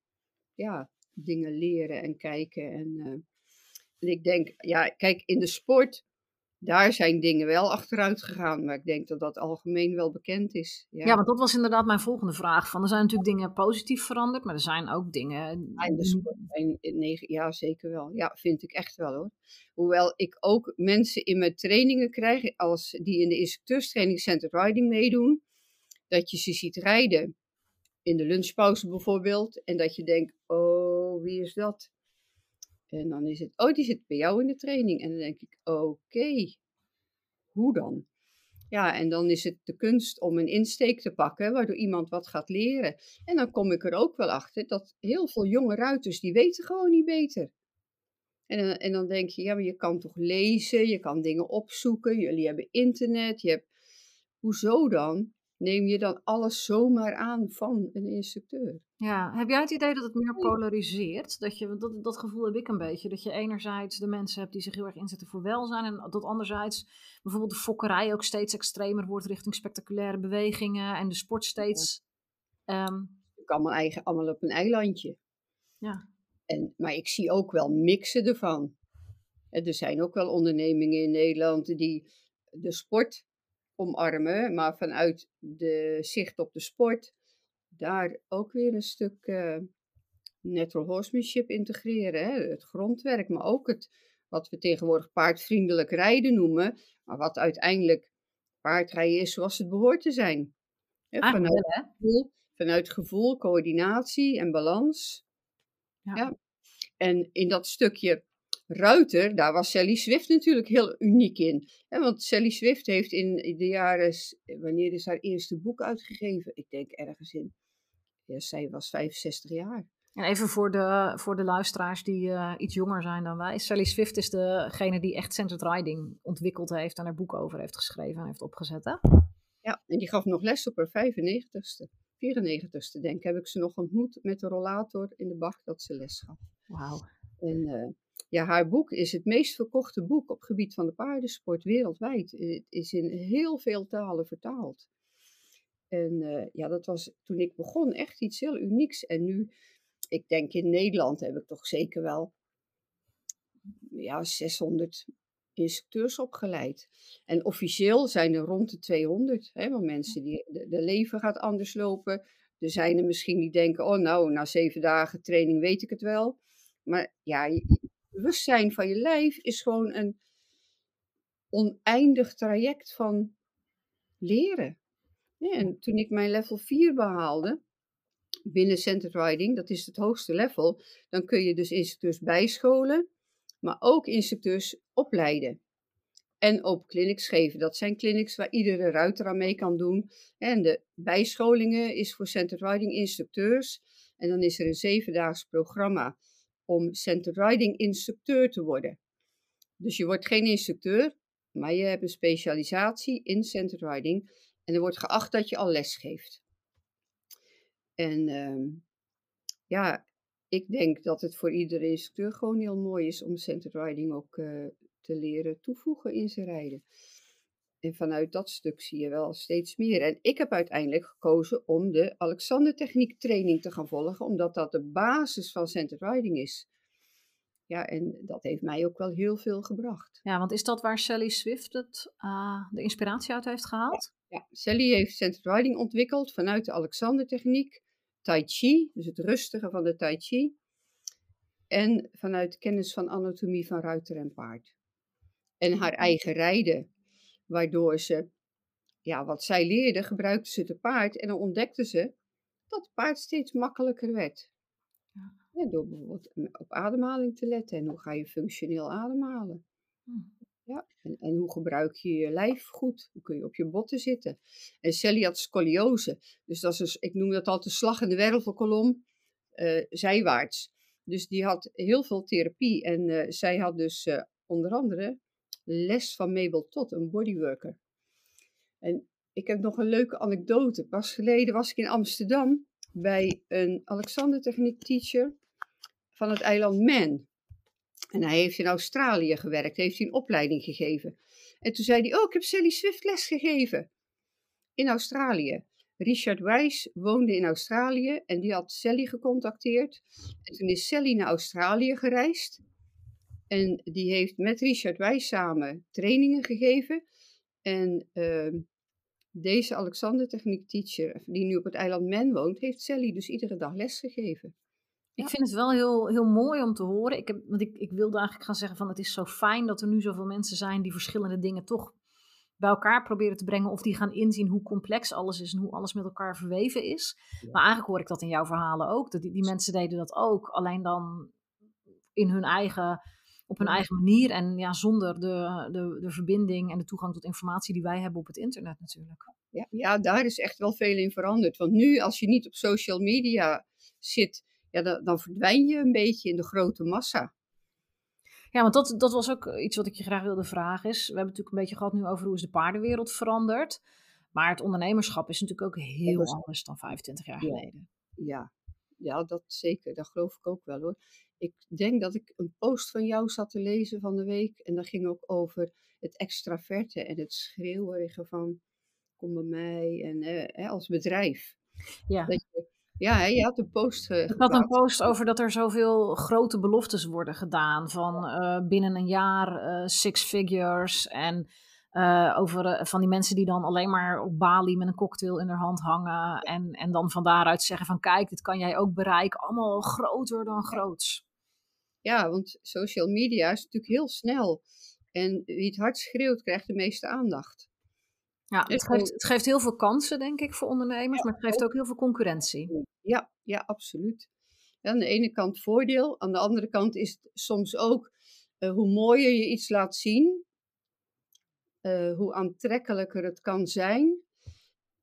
ja, dingen leren en kijken. En, uh, en ik denk, ja, kijk, in de sport daar zijn dingen wel achteruit gegaan, maar ik denk dat dat algemeen wel bekend is. Ja, ja want dat was inderdaad mijn volgende vraag. Van, er zijn natuurlijk dingen positief veranderd, maar er zijn ook dingen... Ja, in, in, ja zeker wel. Ja, vind ik echt wel hoor. Hoewel ik ook mensen in mijn trainingen krijg, als die in de instructeurstraining Center Riding meedoen, dat je ze ziet rijden. In de lunchpauze bijvoorbeeld. En dat je denkt, oh, wie is dat? En dan is het, oh, die zit bij jou in de training. En dan denk ik, oké, hoe dan? Ja, en dan is het de kunst om een insteek te pakken, waardoor iemand wat gaat leren. En dan kom ik er ook wel achter dat heel veel jonge ruiters, die weten gewoon niet beter. En, en dan denk je, ja, maar je kan toch lezen, je kan dingen opzoeken, jullie hebben internet, je hebt... Hoezo dan? Neem je dan alles zomaar aan van een instructeur. Ja, heb jij het idee dat het meer polariseert? Dat, je, dat, dat gevoel heb ik een beetje. Dat je enerzijds de mensen hebt die zich heel erg inzetten voor welzijn. En dat anderzijds bijvoorbeeld de fokkerij ook steeds extremer wordt richting spectaculaire bewegingen. En de sport steeds... Ja. Um... allemaal, eigen, allemaal op een eilandje. Ja. En, maar ik zie ook wel mixen ervan. Er zijn ook wel ondernemingen in Nederland die de sport omarmen, maar vanuit de zicht op de sport, daar ook weer een stuk uh, natural horsemanship integreren. Hè? Het grondwerk, maar ook het wat we tegenwoordig paardvriendelijk rijden noemen, maar wat uiteindelijk paardrijden is zoals het behoort te zijn. Hè? Ah, vanuit, gevoel, vanuit gevoel, coördinatie en balans. Ja. ja. En in dat stukje Ruiter, daar was Sally Swift natuurlijk heel uniek in. want Sally Swift heeft in de jaren, wanneer is haar eerste boek uitgegeven? Ik denk ergens in, ja, zij was 65 jaar. En even voor de, voor de luisteraars die uh, iets jonger zijn dan wij. Sally Swift is degene die echt Centered Riding ontwikkeld heeft en haar boek over heeft geschreven en heeft opgezet, hè? Ja, en die gaf nog les op haar 95ste. 94ste, denk ik, heb ik ze nog ontmoet met de rollator in de bak dat ze les gaf. Wauw. En uh, ja, haar boek is het meest verkochte boek op het gebied van de paardensport wereldwijd. Het is in heel veel talen vertaald. En uh, ja, dat was toen ik begon echt iets heel unieks. En nu, ik denk in Nederland heb ik toch zeker wel ja, 600 instructeurs opgeleid. En officieel zijn er rond de 200. Hè, want mensen die, de, de leven gaat anders lopen. Er zijn er misschien die denken, oh nou, na zeven dagen training weet ik het wel. Maar ja, bewustzijn van je lijf is gewoon een oneindig traject van leren. En toen ik mijn level 4 behaalde, binnen centered riding, dat is het hoogste level, dan kun je dus instructeurs bijscholen, maar ook instructeurs opleiden. En open clinics geven. Dat zijn clinics waar iedere ruiter aan mee kan doen. En de bijscholingen is voor centered riding instructeurs. En dan is er een zevendaags programma om centered riding instructeur te worden. Dus je wordt geen instructeur, maar je hebt een specialisatie in centered riding. En er wordt geacht dat je al les geeft. En ehm, ja, ik denk dat het voor iedere instructeur gewoon heel mooi is om centered riding ook uh, te leren toevoegen in zijn rijden. En vanuit dat stuk zie je wel steeds meer. En ik heb uiteindelijk gekozen om de Alexander Techniek training te gaan volgen, omdat dat de basis van centered riding is. Ja, en dat heeft mij ook wel heel veel gebracht. Ja, want is dat waar Sally Swift het, uh, de inspiratie uit heeft gehaald? Ja, Sally heeft centered riding ontwikkeld vanuit de Alexander Techniek, Tai Chi, dus het rustige van de Tai Chi, en vanuit kennis van anatomie van ruiter en paard en haar eigen rijden. Waardoor ze, ja, wat zij leerde, gebruikte ze te paard en dan ontdekte ze dat het paard steeds makkelijker werd. Ja. door bijvoorbeeld op ademhaling te letten en hoe ga je functioneel ademhalen. Hm. Ja, en, en, hoe gebruik je je lijf goed? Hoe kun je op je botten zitten? En Sally had scoliose. Dus dat is, dus, ik noem dat altijd de slag in de wervelkolom, uh, zijwaarts. Dus die had heel veel therapie. En uh, zij had dus uh, onder andere les van Mabel Todd, een bodyworker. En ik heb nog een leuke anekdote. Pas geleden was ik in Amsterdam bij een Alexander Techniek teacher van het eiland Man. En hij heeft in Australië gewerkt, heeft hij een opleiding gegeven. En toen zei hij, oh, ik heb Sally Swift les gegeven in Australië. Richard Weiss woonde in Australië en die had Sally gecontacteerd. En toen is Sally naar Australië gereisd. En die heeft met Richard Wijs samen trainingen gegeven. En uh, deze Alexander Techniek Teacher, die nu op het eiland Men woont, heeft Sally dus iedere dag les gegeven. Ik vind het wel heel, heel mooi om te horen. Ik, heb, want ik, ik wilde eigenlijk gaan zeggen van het is zo fijn dat er nu zoveel mensen zijn die verschillende dingen toch bij elkaar proberen te brengen. Of die gaan inzien hoe complex alles is en hoe alles met elkaar verweven is. Maar eigenlijk hoor ik dat in jouw verhalen ook. Dat die, die mensen deden dat ook. Alleen dan in hun eigen op hun eigen manier en ja, zonder de, de, de verbinding en de toegang tot informatie die wij hebben op het internet natuurlijk. Ja, ja, daar is echt wel veel in veranderd. Want nu, als je niet op social media zit, ja, dan, dan verdwijn je een beetje in de grote massa. Ja, want dat, dat was ook iets wat ik je graag wilde vragen. Is, we hebben natuurlijk een beetje gehad nu over hoe is de paardenwereld veranderd. Maar het ondernemerschap is natuurlijk ook heel anders dan 25 jaar geleden. Ja, ja, dat zeker. Dat geloof ik ook wel hoor ik denk dat ik een post van jou zat te lezen van de week. En dat ging ook over het extraverte en het schreeuwerige van kom bij mij en eh, als bedrijf. Ja. Dat je, ja, je had een post. Uh, ik had een post over dat er zoveel grote beloftes worden gedaan. Van uh, binnen een jaar uh, six figures. En over van die mensen die dan alleen maar op Bali met een cocktail in hun hand hangen. En, en dan van daaruit zeggen van kijk, dit kan jij ook bereiken. Allemaal groter dan groots. Ja, want social media is natuurlijk heel snel. En wie het hard schreeuwt, krijgt de meeste aandacht. Ja, het geeft, het geeft heel veel kansen, denk ik, voor ondernemers, maar het geeft ook heel veel concurrentie. Ja, ja, absoluut. aan de ene kant voordeel, aan de andere kant is het soms ook uh, hoe mooier je iets laat zien, uh, hoe aantrekkelijker het kan zijn.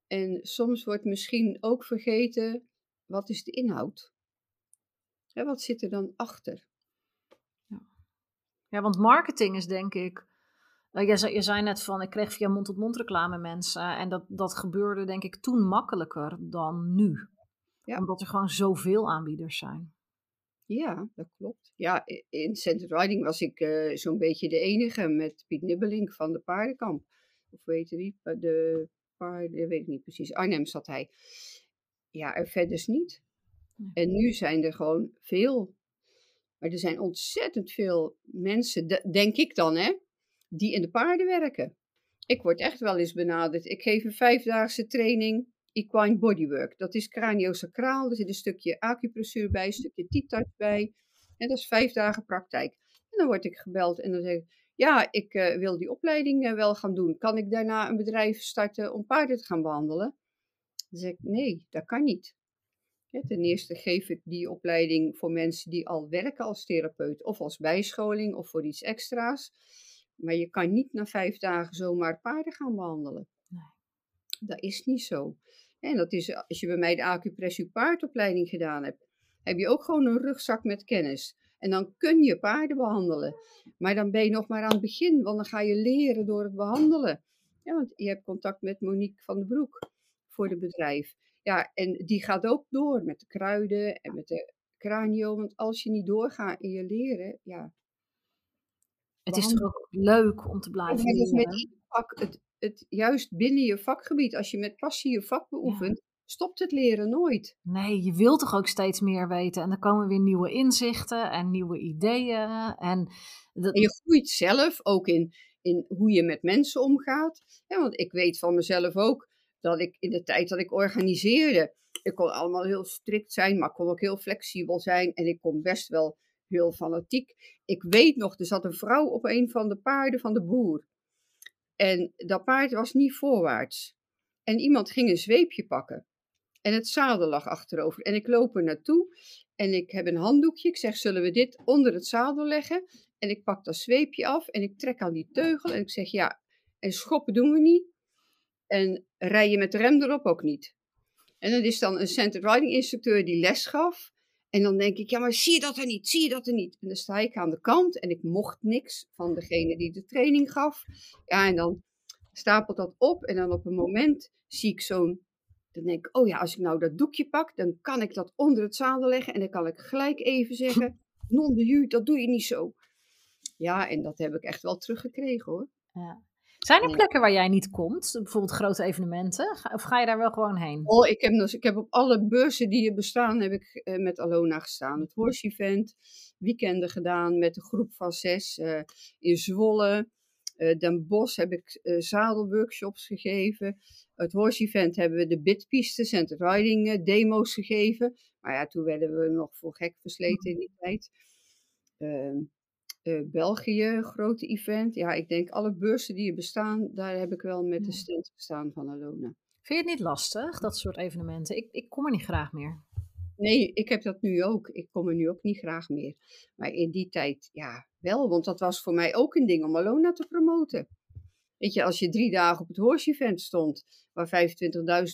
En soms wordt misschien ook vergeten, wat is de inhoud? Ja, wat zit er dan achter? Ja, want marketing is denk ik. Uh, je, zei, je zei net van, ik kreeg via mond-tot-mond reclame mensen. En dat, dat gebeurde denk ik toen makkelijker dan nu. Ja. Omdat er gewoon zoveel aanbieders zijn. Ja, dat klopt. Ja, in Centered Riding was ik uh, zo'n beetje de enige met Piet Nibbelink van de paardenkamp. Of weet je wie? De paarden, weet ik niet precies. Arnhem zat hij. Ja, er verder niet. En nu zijn er gewoon veel maar er zijn ontzettend veel mensen, denk ik dan, hè, die in de paarden werken. Ik word echt wel eens benaderd. Ik geef een vijfdaagse training equine bodywork. Dat is craniosacraal. Er zit een stukje acupressuur bij, een stukje t-touch bij. En dat is vijf dagen praktijk. En dan word ik gebeld en dan zeg ik, ja, ik uh, wil die opleiding uh, wel gaan doen. Kan ik daarna een bedrijf starten om paarden te gaan behandelen? Dan zeg ik, nee, dat kan niet. ten eerste geef ik die opleiding voor mensen die al werken als therapeut of als bijscholing of voor iets extra's. Maar je kan niet na vijf dagen zomaar paarden gaan behandelen. Nee. Dat is niet zo. En dat is, als je bij mij de acupressuur paardopleiding gedaan hebt, heb je ook gewoon een rugzak met kennis. En dan kun je paarden behandelen. Maar dan ben je nog maar aan het begin, want dan ga je leren door het behandelen. Ja, want je hebt contact met Monique van den Broek voor het bedrijf. Ja, en die gaat ook door met de kruiden en met de cranio. Want als je niet doorgaat in je leren, ja. Het is toch ook leuk om te blijven leren? Het is met vak, het, het, juist binnen je vakgebied, als je met passie je vak beoefent, stopt het leren nooit. Nee, je wilt toch ook steeds meer weten. En dan komen weer nieuwe inzichten en nieuwe ideeën. En, dat... en je groeit zelf ook in, in hoe je met mensen omgaat. Ja, want ik weet van mezelf ook dat ik in de tijd dat ik organiseerde, ik kon allemaal heel strikt zijn, maar ik kon ook heel flexibel zijn en ik kon best wel heel fanatiek. Ik weet nog, er zat een vrouw op een van de paarden van de boer. En dat paard was niet voorwaarts. En iemand ging een zweepje pakken. En het zadel lag achterover. En ik loop er naartoe en ik heb een handdoekje. Ik zeg, zullen we dit onder het zadel leggen? En ik pak dat zweepje af en ik trek aan die teugel en ik zeg, ja, en schoppen doen we niet. En rijden met de rem erop ook niet. En dat is dan een center riding instructeur die les gaf. En dan denk ik, ja, maar zie je dat er niet? Zie je dat er niet? En dan sta ik aan de kant en ik mocht niks van degene die de training gaf. Ja, en dan stapelt dat op en dan op een moment zie ik zo'n... Dan denk ik, oh ja, als ik nou dat doekje pak, dan kan ik dat onder het zadel leggen. En dan kan ik gelijk even zeggen, non de ju, dat doe je niet zo. Ja, en dat heb ik echt wel teruggekregen hoor. Ja. Zijn er plekken waar jij niet komt? Bijvoorbeeld grote evenementen? Of ga je daar wel gewoon heen? Oh, ik heb, dus, ik heb op alle beurzen die er bestaan, heb ik uh, met Alona gestaan. Het Horse Event, weekenden gedaan met een groep van zes uh, in Zwolle. Uh, Den Bosch heb ik zadelworkshops gegeven. Het Horse Event hebben we de bitpistes en de riding demo's gegeven. Maar ja, toen werden we nog voor gek versleten in die tijd. Uh, België, grote event. Ja, ik denk alle beurzen die er bestaan, daar heb ik wel met de stand gestaan van Alona. Vind je het niet lastig, dat soort evenementen? Ik, ik kom er niet graag meer. Nee, ik heb dat nu ook. Ik kom er nu ook niet graag meer. Maar in die tijd, ja, wel. Want dat was voor mij ook een ding om Alona te promoten. Weet je, als je drie dagen op het horse event stond, waar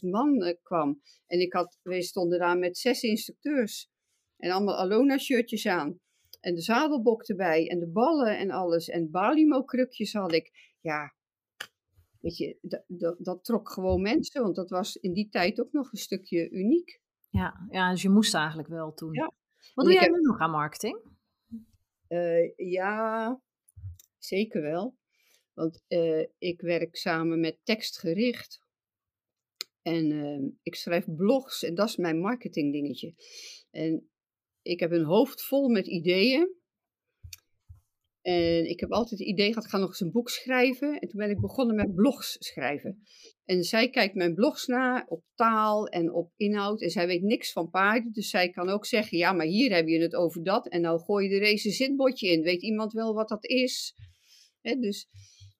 25.000 man uh, kwam. En ik had, wij stonden daar met zes instructeurs. En allemaal Alona-shirtjes aan. En de zadelbok erbij en de ballen en alles. En Balimo-krukjes had ik. Ja, weet je, dat trok gewoon mensen. Want dat was in die tijd ook nog een stukje uniek. Ja, ja dus je moest eigenlijk wel toen. Ja. Wat doe jij heb... nu nog aan marketing? Uh, ja, zeker wel. Want uh, ik werk samen met tekstgericht. En uh, ik schrijf blogs en dat is mijn marketingdingetje. En ik heb een hoofd vol met ideeën. En ik heb altijd het idee gehad, ik ga nog eens een boek schrijven. En toen ben ik begonnen met blogs schrijven. En zij kijkt mijn blogs na op taal en op inhoud. En zij weet niks van paarden. Dus zij kan ook zeggen, ja, maar hier heb je het over dat. En nou gooi je er eens een zitbotje in. Weet iemand wel wat dat is? dus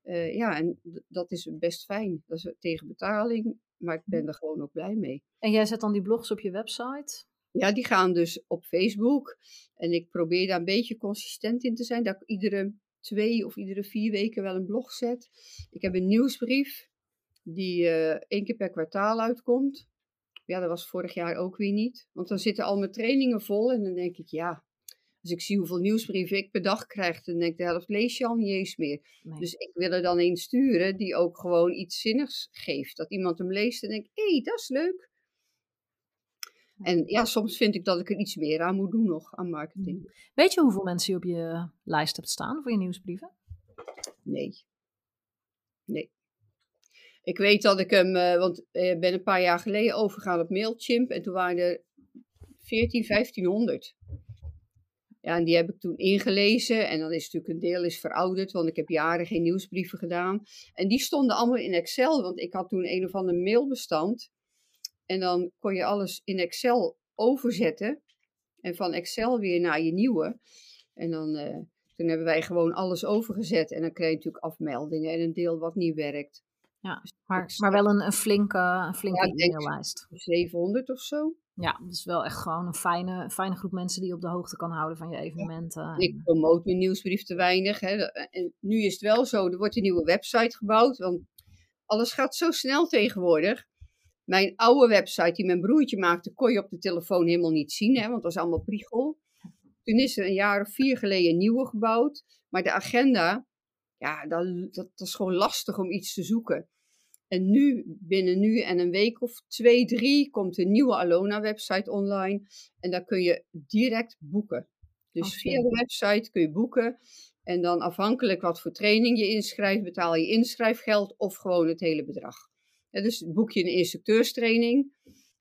uh, ja, en dat is best fijn. Dat is tegen betaling. Maar ik ben er gewoon ook blij mee. En jij zet dan die blogs op je website? Ja, die gaan dus op Facebook. En ik probeer daar een beetje consistent in te zijn. Dat ik iedere twee of iedere vier weken wel een blog zet. Ik heb een nieuwsbrief die uh, één keer per kwartaal uitkomt. Ja, dat was vorig jaar ook weer niet. Want dan zitten al mijn trainingen vol en dan denk ik, ja, als ik zie hoeveel nieuwsbrieven ik per dag krijg, dan denk ik, de helft lees je al niet eens meer. Dus ik wil er dan een sturen die ook gewoon iets zinnigs geeft. Dat iemand hem leest en denkt, hé, hey, dat is leuk. En ja, soms vind ik dat ik er iets meer aan moet doen nog, aan marketing. Mm. Weet je hoeveel mensen je op je lijst hebt staan voor je nieuwsbrieven? Nee. Nee. Ik weet dat ik hem, uh, want ik uh, ben een paar jaar geleden overgegaan op Mailchimp en toen waren er 14, 1500. Ja, en die heb ik toen ingelezen en dan is natuurlijk een deel is verouderd, want ik heb jaren geen nieuwsbrieven gedaan. En die stonden allemaal in Excel, want ik had toen een of ander mailbestand en dan kon je alles in Excel overzetten. En van Excel weer naar je nieuwe. En dan uh, toen hebben wij gewoon alles overgezet. En dan krijg je natuurlijk afmeldingen en een deel wat niet werkt. Ja, dus maar, maar wel een, een flinke, een flinke ja, e-maillijst. 700 of zo. Ja, dus wel echt gewoon een fijne, fijne groep mensen die je op de hoogte kan houden van je evenementen. Ik promoot mijn nieuwsbrief te weinig. Hè. En nu is het wel zo, er wordt een nieuwe website gebouwd. Want alles gaat zo snel tegenwoordig. Mijn oude website die mijn broertje maakte, kon je op de telefoon helemaal niet zien. Hè, want dat was allemaal priegel. Toen is er een jaar of vier geleden een nieuwe gebouwd. Maar de agenda, ja, dat, dat, is gewoon lastig om iets te zoeken. En nu, binnen nu en een week of twee, drie, komt een nieuwe Alona-website online. En daar kun je direct boeken. Dus via de website kun je boeken. En dan afhankelijk wat voor training je inschrijft, betaal je inschrijfgeld of gewoon het hele bedrag. Dus boek je een instructeurstraining,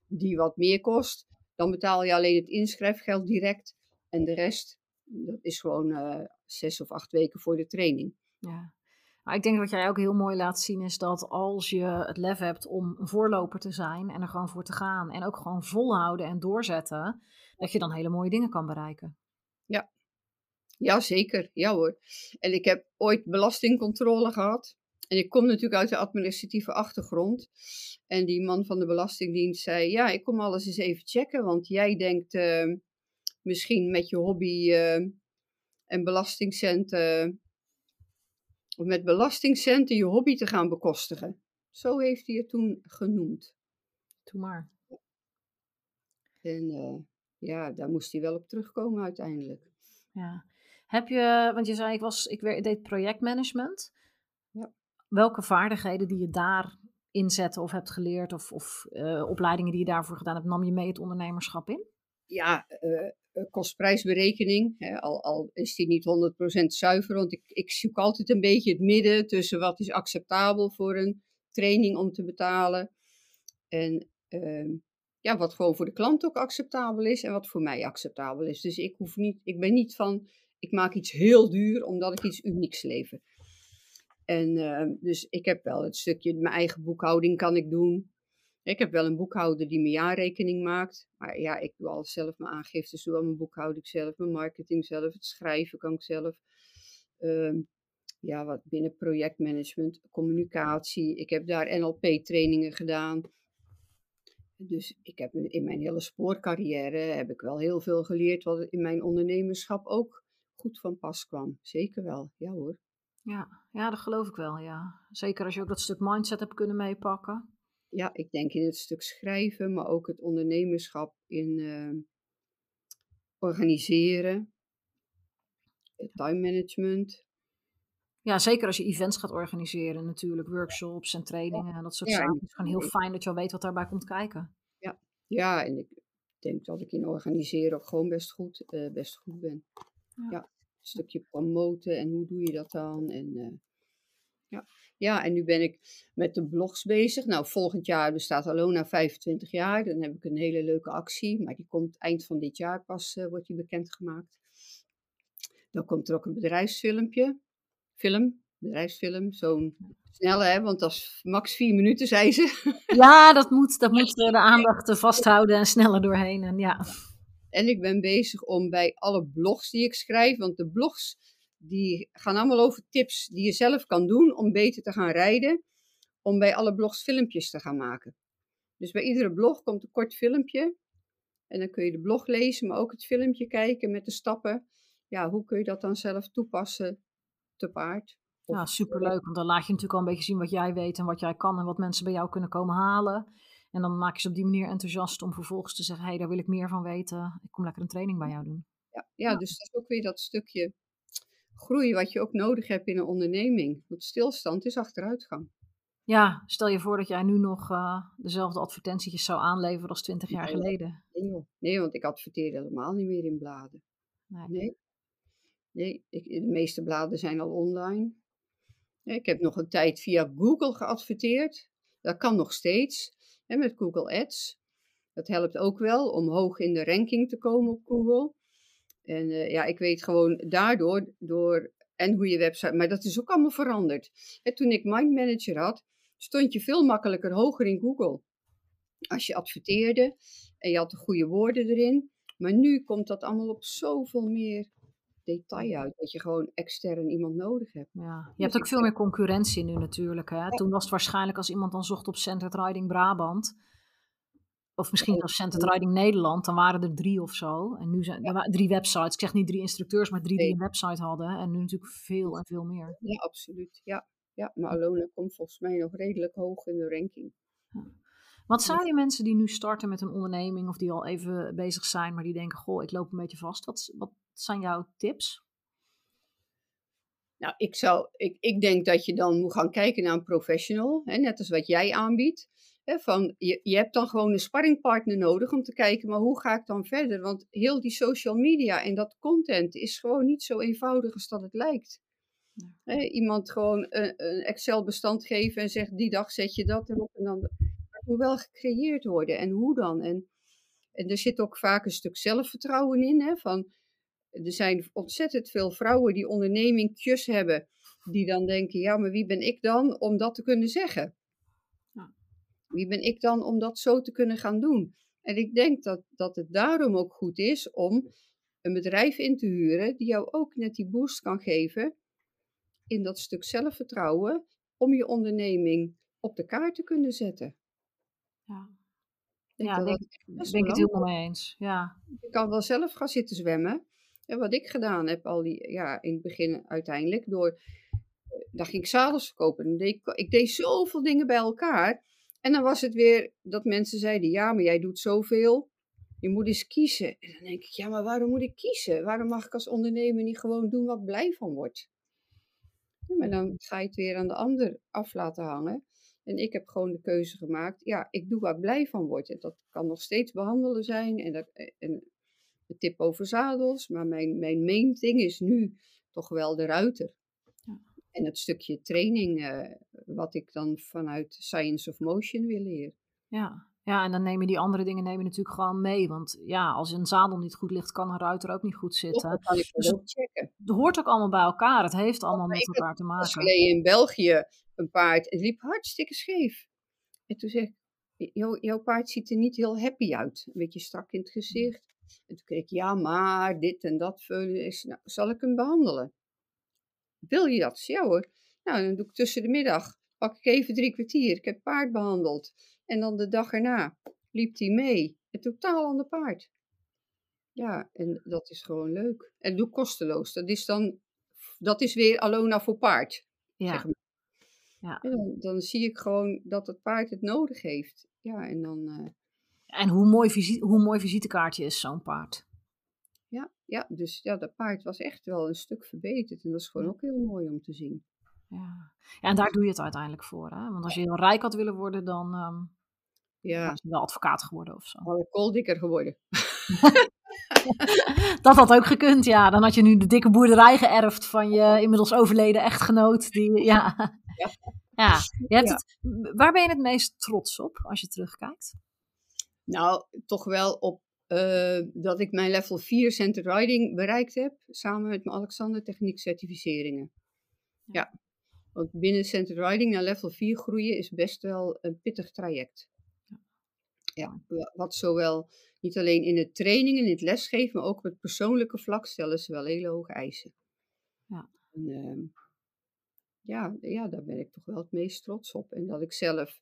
die wat meer kost, dan betaal je alleen het inschrijfgeld direct. En de rest, dat is gewoon uh, zes of acht weken voor de training. Ja. Maar ik denk wat jij ook heel mooi laat zien is dat als je het lef hebt om een voorloper te zijn en er gewoon voor te gaan en ook gewoon volhouden en doorzetten, dat je dan hele mooie dingen kan bereiken. Ja, ja zeker. Ja hoor. En ik heb ooit belastingcontrole gehad. En ik kom natuurlijk uit de administratieve achtergrond. En die man van de Belastingdienst zei: Ja, ik kom alles eens even checken. Want jij denkt uh, misschien met je hobby uh, en belastingcenten om met belastingcenten je hobby te gaan bekostigen. Zo heeft hij het toen genoemd. Toen maar. En uh, ja, daar moest hij wel op terugkomen uiteindelijk. Ja. Heb je, want je zei ik, was, ik deed projectmanagement. Welke vaardigheden die je daar inzetten of hebt geleerd of, of uh, opleidingen die je daarvoor gedaan hebt, nam je mee het ondernemerschap in? Ja, uh, eh, kostprijsberekening. Hè, al, al, is die niet 100% zuiver, want ik, ik zoek altijd een beetje het midden tussen wat is acceptabel voor een training om te betalen. En uh, ja, wat gewoon voor de klant ook acceptabel is en wat voor mij acceptabel is. Dus ik, hoef niet, ik ben niet van, ik maak iets heel duur omdat ik iets unieks lever. En uh, dus ik heb wel het stukje, mijn eigen boekhouding kan ik doen. Ik heb wel een boekhouder die mijn jaarrekening maakt. Maar ja, ik doe alles zelf, mijn aangiftes doe al mijn boekhouding zelf, mijn marketing zelf, het schrijven kan ik zelf. Uh, ja, wat binnen projectmanagement, communicatie. Ik heb daar NLP-trainingen gedaan. Dus ik heb in mijn hele spoorcarrière heb ik wel heel veel geleerd wat in mijn ondernemerschap ook goed van pas kwam. Zeker wel, ja hoor. Ja, ja, dat geloof ik wel, ja. Zeker als je ook dat stuk mindset hebt kunnen meepakken ja, ik denk in het stuk schrijven, maar ook het ondernemerschap in uh, organiseren, time management. Ja, zeker als je events gaat organiseren, natuurlijk, workshops en trainingen en dat soort zaken. Het is gewoon heel fijn dat je al weet wat daarbij komt kijken. Ja, ja en ik denk dat ik in organiseren ook gewoon best goed, uh, best goed ben. Ja. ja. Stukje promoten en hoe doe je dat dan? En uh, ja. ja, en nu ben ik met de blogs bezig. Nou, volgend jaar bestaat Alona 25 jaar. Dan heb ik een hele leuke actie. Maar die komt eind van dit jaar pas, uh, wordt die bekendgemaakt. Dan komt er ook een bedrijfsfilmpje. Film, bedrijfsfilm. Zo'n snelle, hè, want dat is max vier minuten, zei ze. Ja, dat moet, dat moet de aandacht vasthouden en sneller doorheen. En, ja. En ik ben bezig om bij alle blogs die ik schrijf, want de blogs die gaan allemaal over tips die je zelf kan doen om beter te gaan rijden. Om bij alle blogs filmpjes te gaan maken. Dus bij iedere blog komt een kort filmpje. En dan kun je de blog lezen, maar ook het filmpje kijken met de stappen. Ja, hoe kun je dat dan zelf toepassen te paard? Ja, superleuk. Want dan laat je natuurlijk al een beetje zien wat jij weet en wat jij kan en wat mensen bij jou kunnen komen halen. En dan maak je ze op die manier enthousiast om vervolgens te zeggen: hé, hey, daar wil ik meer van weten. Ik kom lekker een training bij jou doen. Ja, ja, dus dat is ook weer dat stukje groei wat je ook nodig hebt in een onderneming. Want stilstand is achteruitgang. Ja, stel je voor dat jij nu nog uh, dezelfde advertentietjes zou aanleveren als twintig jaar geleden. Nee, nee, want ik adverteer helemaal niet meer in bladen. Nee. Nee, nee ik, de meeste bladen zijn al online. ik heb nog een tijd via Google geadverteerd. Dat kan nog steeds. Hè, met Google Ads. Dat helpt ook wel om hoog in de ranking te komen op Google. En uh, ja, ik weet gewoon daardoor, door, en hoe je website, maar dat is ook allemaal veranderd. En toen ik Mind Manager had, stond je veel makkelijker hoger in Google. Als je adverteerde en je had de goede woorden erin. Maar nu komt dat allemaal op zoveel meer detail uit. Dat je gewoon extern iemand nodig hebt. Ja, je hebt dus ook veel meer concurrentie nu natuurlijk. Hè? Toen was het waarschijnlijk als iemand dan zocht op Centered Riding Brabant of misschien zelfs Centered Riding Nederland, dan waren er drie of zo. En nu zijn er drie websites. Ik zeg niet drie instructeurs, maar drie die een website hadden. En nu natuurlijk veel en veel meer. Ja, absoluut. Ja, ja maar Alona komt volgens mij nog redelijk hoog in de ranking. Wat zou je mensen die nu starten met een onderneming of die al even bezig zijn, maar die denken: Goh, ik loop een beetje vast. Wat, wat zijn jouw tips? Nou, ik, zou, ik, ik denk dat je dan moet gaan kijken naar een professional, hè, net als wat jij aanbiedt. Hè, van, je, je hebt dan gewoon een sparringpartner nodig om te kijken, maar hoe ga ik dan verder? Want heel die social media en dat content is gewoon niet zo eenvoudig als dat het lijkt. Hè, iemand gewoon een, een Excel-bestand geven en zegt, die dag zet je dat erop. En dan, het moet wel gecreëerd worden en hoe dan? En, en er zit ook vaak een stuk zelfvertrouwen in, hè, van er zijn ontzettend veel vrouwen die ondernemingjes hebben, die dan denken, ja, maar wie ben ik dan om dat te kunnen zeggen? Wie ben ik dan om dat zo te kunnen gaan doen? En ik denk dat, dat het daarom ook goed is om een bedrijf in te huren die jou ook net die boost kan geven in dat stuk zelfvertrouwen om je onderneming op de kaart te kunnen zetten. Ja, ik ja, denk, ik het helemaal mee eens. Ja. Je kan wel zelf gaan zitten zwemmen, en wat ik gedaan heb, al die, ja, in het begin uiteindelijk, door, eh, dan ging ik zadels verkopen. ik, ik deed zoveel dingen bij elkaar. En dan was het weer dat mensen zeiden, ja, maar jij doet zoveel. Je moet eens kiezen. En dan denk ik, ja, maar waarom moet ik kiezen? Waarom mag ik als ondernemer niet gewoon doen wat blij van wordt? Ja, maar dan ga je het weer aan de ander af laten hangen. En ik heb gewoon de keuze gemaakt, ja, ik doe waar blij van word. En dat kan nog steeds behandelen zijn. En, dat, eh, en een tip over zadels. Maar mijn, mijn main ding is nu toch wel de ruiter. Ja. En het stukje training, uh, wat ik dan vanuit Science of Motion wil leren. Ja. ja, en dan nemen die andere dingen nemen natuurlijk gewoon mee. Want ja, als een zadel niet goed ligt, kan een ruiter ook niet goed zitten. Dat kan ik dus ook checken. Het hoort ook allemaal bij elkaar. Het heeft allemaal met elkaar te maken. Ik in België een paard. Het liep hartstikke scheef. En toen zeg ik, jouw paard ziet er niet heel happy uit. Een beetje strak in het gezicht. En toen kreeg ik, ja, maar dit en dat. Is, nou, zal ik hem behandelen? Wil je dat? Ja hoor. Nou, dan doe ik tussen de middag, pak ik even drie kwartier. Ik heb paard behandeld. En dan de dag erna liep hij mee. Een totaal ander paard. Ja, en dat is gewoon leuk. En doe kosteloos. Dat is dan, dat is weer Alona voor paard. Ja. Zeg maar. ja. En dan, dan, zie ik gewoon dat het paard het nodig heeft. Ja, en dan, uh, en hoe mooi, visite, hoe mooi visitekaartje is zo'n paard? Ja, ja, dus ja, dat paard was echt wel een stuk verbeterd. En dat is gewoon ook heel mooi om te zien. Ja, ja en daar doe je het uiteindelijk voor. Hè? Want als je heel rijk had willen worden, dan um, ja. was je wel advocaat geworden of zo. Had ik kooldikker geworden. dat had ook gekund, ja. Dan had je nu de dikke boerderij geërfd van je inmiddels overleden echtgenoot. Die, ja. ja. ja. Je hebt Het, waar ben je het meest trots op als je terugkijkt? Nou, toch wel op uh, dat ik mijn level 4 center riding bereikt heb, samen met mijn Alexander techniek certificeringen. Ja, want binnen center riding naar level 4 groeien is best wel een pittig traject. Ja, wat zowel niet alleen in de training en in het lesgeven, maar ook op het persoonlijke vlak stellen ze wel hele hoge eisen. Ja. En, uh, ja, ja, daar ben ik toch wel het meest trots op. En dat ik zelf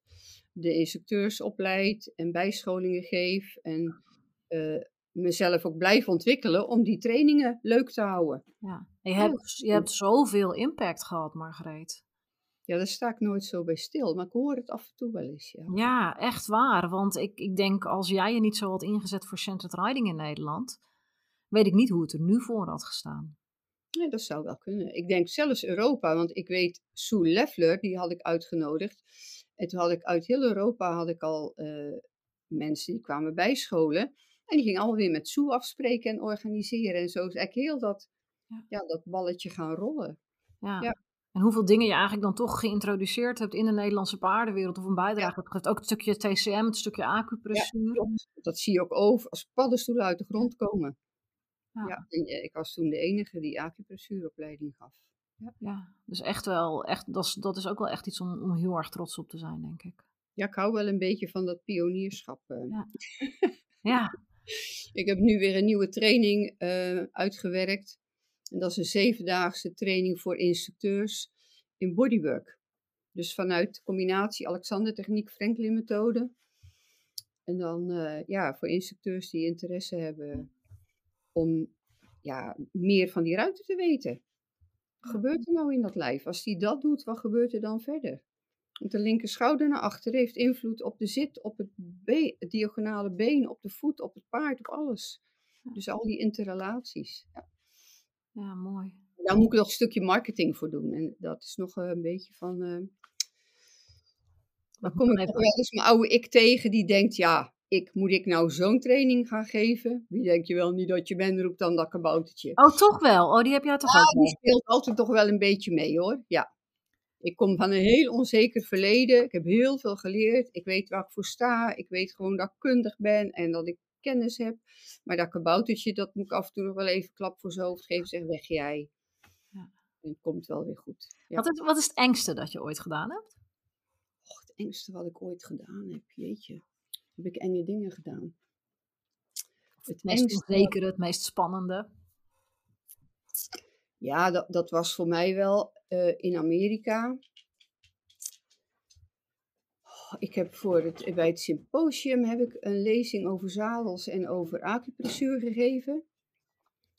de instructeurs opleid en bijscholingen geef. En uh, mezelf ook blijf ontwikkelen om die trainingen leuk te houden. Ja. Je, hebt, je hebt zoveel impact gehad, Margreet. Ja, daar sta ik nooit zo bij stil, maar ik hoor het af en toe wel eens. Ja, ja echt waar. Want ik, ik denk, als jij je niet zo had ingezet voor centered riding in Nederland, weet ik niet hoe het er nu voor had gestaan. Nee, dat zou wel kunnen. Ik denk zelfs Europa, want ik weet Sue Leffler, die had ik uitgenodigd. En toen had ik uit heel Europa had ik al uh, mensen die kwamen bijscholen. En die gingen allemaal weer met Sue afspreken en organiseren. En zo is eigenlijk heel dat, ja. ja dat balletje gaan rollen. Ja. ja. En hoeveel dingen je eigenlijk dan toch geïntroduceerd hebt in de Nederlandse paardenwereld of een bijdrage hebt gegeven. Ook het stukje TCM, het stukje acupressuur. Ja, dat zie je ook over als paddenstoelen uit de grond komen. Ja. En eh, ik was toen de enige die acupressuuropleiding gaf. Ja. ja, dus echt wel, echt, dat, is, dat is ook wel echt iets om, om heel erg trots op te zijn, denk ik. Ja, ik hou wel een beetje van dat pionierschap. Uh. Ja. ja. ik heb nu weer een nieuwe training uh, uitgewerkt. En dat is een zevendaagse training voor instructeurs in bodywork. Dus vanuit de combinatie Alexander Techniek Franklin methode En dan eh, ja, voor instructeurs die interesse hebben om ja, meer van die ruimte te weten. Wat gebeurt er nou in dat lijf? Als die dat doet, wat gebeurt er dan verder? Want de linker schouder naar achter heeft invloed op de zit, op het, het diagonale been, op de voet, op het paard, op alles. Dus al die interrelaties. Ja, ja mooi. Daar moet ik nog een stukje marketing voor doen. En dat is nog een beetje van. Uh, dan kom ik wel eens mijn oude ik tegen die denkt: ja, ik, moet ik nou zo'n training gaan geven? Wie denk je wel niet dat je bent, roept dan dat kaboutertje. Oh, toch wel? Oh, die heb jij toch ja, ook die speelt altijd toch wel een beetje mee hoor. Ja. Ik kom van een heel onzeker verleden. Ik heb heel veel geleerd. Ik weet waar ik voor sta. Ik weet gewoon dat ik kundig ben en dat ik kennis heb. Maar dat kaboutertje, dat moet ik af en toe nog wel even klap voor zijn hoofd geven. Zeg, weg jij. Ja. En het komt wel weer goed. Ja. Wat, is, wat is het engste dat je ooit gedaan hebt? Och, het engste wat ik ooit gedaan heb, jeetje heb ik enge dingen gedaan. Het meest onzekere, het meest spannende? Ja, dat, dat was voor mij wel uh, in Amerika. Oh, ik heb voor het, bij het symposium heb ik een lezing over zadels en over acupressuur gegeven.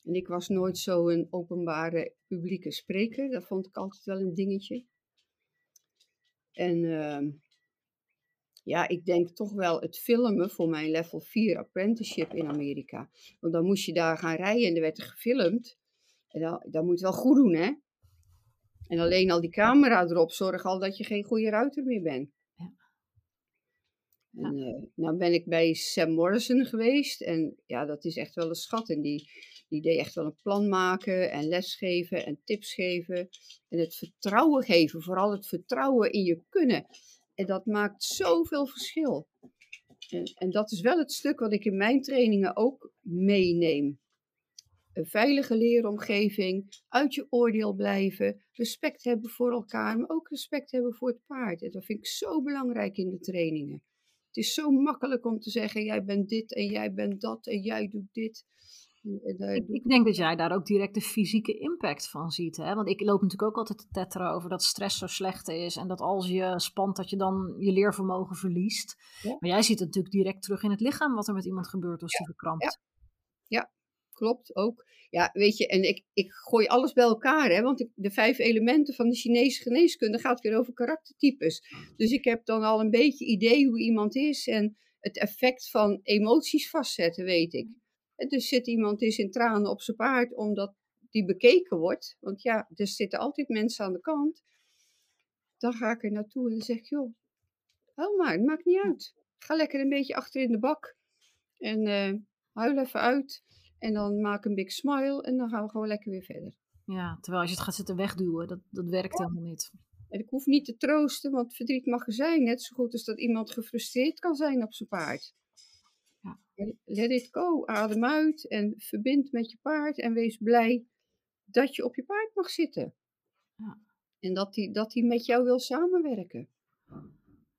En ik was nooit zo een openbare publieke spreker. Dat vond ik altijd wel een dingetje. En uh, ja, ik denk toch wel het filmen voor mijn level 4 apprenticeship in Amerika. Want dan moest je daar gaan rijden en er werd er gefilmd. En dan, dan moet je het wel goed doen, hè? En alleen al die camera erop zorgt al dat je geen goede ruiter meer bent. Ja. En uh, nou ben ik bij Sam Morrison geweest. En ja, dat is echt wel een schat. En die, die deed echt wel een plan maken en lesgeven en tips geven. En het vertrouwen geven, vooral het vertrouwen in je kunnen. En dat maakt zoveel verschil. En, en, dat is wel het stuk wat ik in mijn trainingen ook meeneem. Een veilige leeromgeving, uit je oordeel blijven, respect hebben voor elkaar, maar ook respect hebben voor het paard. En dat vind ik zo belangrijk in de trainingen. Het is zo makkelijk om te zeggen: jij bent dit en jij bent dat en jij doet dit. Ik, ik, denk dat jij daar ook direct de fysieke impact van ziet. Hè? Want ik loop natuurlijk ook altijd te tetteren over dat stress zo slecht is. En dat als je spant, dat je dan je leervermogen verliest. Maar jij ziet het natuurlijk direct terug in het lichaam wat er met iemand gebeurt als ja. die verkrampt. Ja. ja. klopt ook. Ja, weet je, en ik, ik gooi alles bij elkaar. Hè? Want de vijf elementen van de Chinese geneeskunde gaat weer over karaktertypes. Dus ik heb dan al een beetje idee hoe iemand is. En het effect van emoties vastzetten, weet ik. Dus zit iemand is in tranen op zijn paard omdat die bekeken wordt. Want ja, er zitten altijd mensen aan de kant. Dan ga ik er naartoe en zeg joh, huil maar, het maakt niet uit. Ga lekker een beetje achter in de bak. En uh, huil even uit. En dan maak een big smile en dan gaan we gewoon lekker weer verder. Ja, terwijl als je het gaat zitten wegduwen, dat, dat werkt helemaal niet. En ik hoef niet te troosten, want verdriet mag er zijn. Net zo goed als dat iemand gefrustreerd kan zijn op zijn paard. Let it go, adem uit en verbind met je paard en wees blij dat je op je paard mag zitten. Ja. En dat hij dat die met jou wil samenwerken.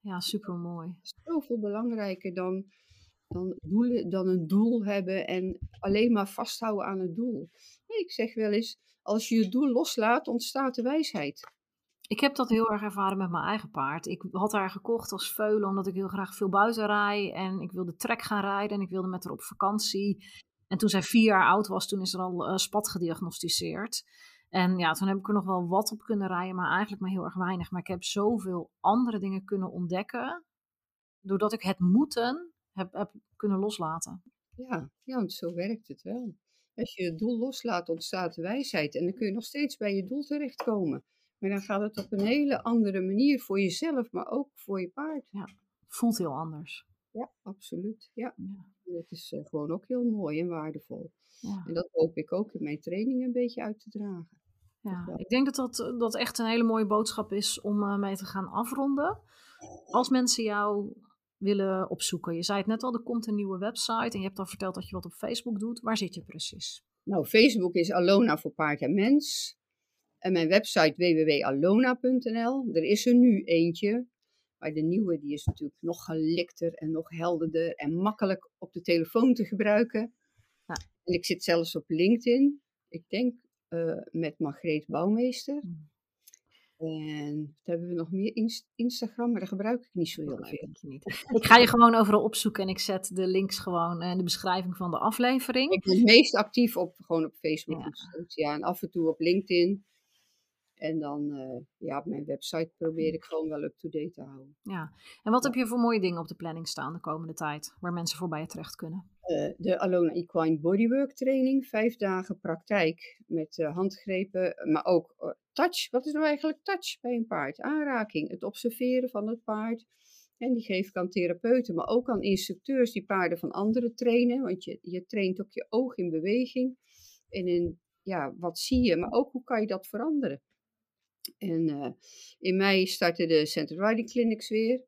Ja, super mooi. Zoveel belangrijker dan, dan, doelen, dan een doel hebben en alleen maar vasthouden aan het doel. ik zeg wel eens, als je je doel loslaat, ontstaat de wijsheid. Ik heb dat heel erg ervaren met mijn eigen paard. Ik had haar gekocht als veulen omdat ik heel graag veel buiten rijd. En ik wilde trek gaan rijden en ik wilde met haar op vakantie. En toen zij vier jaar oud was, toen is er al uh, spat gediagnosticeerd. En ja, toen heb ik er nog wel wat op kunnen rijden, maar eigenlijk maar heel erg weinig. Maar ik heb zoveel andere dingen kunnen ontdekken, doordat ik het moeten heb, kunnen loslaten. Ja, ja, want zo werkt het wel. Als je het doel loslaat, ontstaat wijsheid. En dan kun je nog steeds bij je doel terechtkomen. Maar dan gaat het op een hele andere manier voor jezelf, maar ook voor je paard. Ja, voelt heel anders. Ja, absoluut. Ja. ja. Dat is uh, gewoon ook heel mooi en waardevol. Ja. En dat hoop ik ook in mijn training een beetje uit te dragen. Ja, ik denk dat dat, eh, dat echt een hele mooie boodschap is om uh, mee te gaan afronden. Als mensen jou willen opzoeken. Je zei het net al, er komt een nieuwe website en je hebt al verteld dat je wat op Facebook doet. Waar zit je precies? Nou, Facebook is Alona voor paard en mens. En mijn website www.alona.nl. Er is er nu eentje. Maar de nieuwe die is natuurlijk nog gelikter en nog helderder en makkelijk op de telefoon te gebruiken. Ja. En ik zit zelfs op LinkedIn. Ik denk uh, met Margreet Bouwmeester. Hmm. En wat hebben we nog meer? Inst- Instagram, maar dat gebruik ik niet zo heel veel. je niet. Ik ga je gewoon overal opzoeken en ik zet de links gewoon eh, in de beschrijving van de aflevering. Ik ben het meest actief op, gewoon op Facebook Ja. ja, en af en toe op LinkedIn. En dan eh, ja, op mijn website probeer ik gewoon wel up-to-date te houden. Ja. En wat heb je voor mooie dingen op de planning staan de komende tijd, waar mensen voorbij terecht kunnen? Eh, de Alona Equine Bodywork training, vijf dagen praktijk met eh, handgrepen, maar ook touch. Wat is nou eigenlijk touch bij een paard? Aanraking, het observeren van het paard. En die geef ik aan therapeuten, maar ook aan instructeurs die paarden van anderen trainen. Want je, je traint ook je oog in beweging. En in, ja, wat zie je, maar ook hoe kan je dat veranderen? En eh, in mei starten de Center Riding Clinics weer.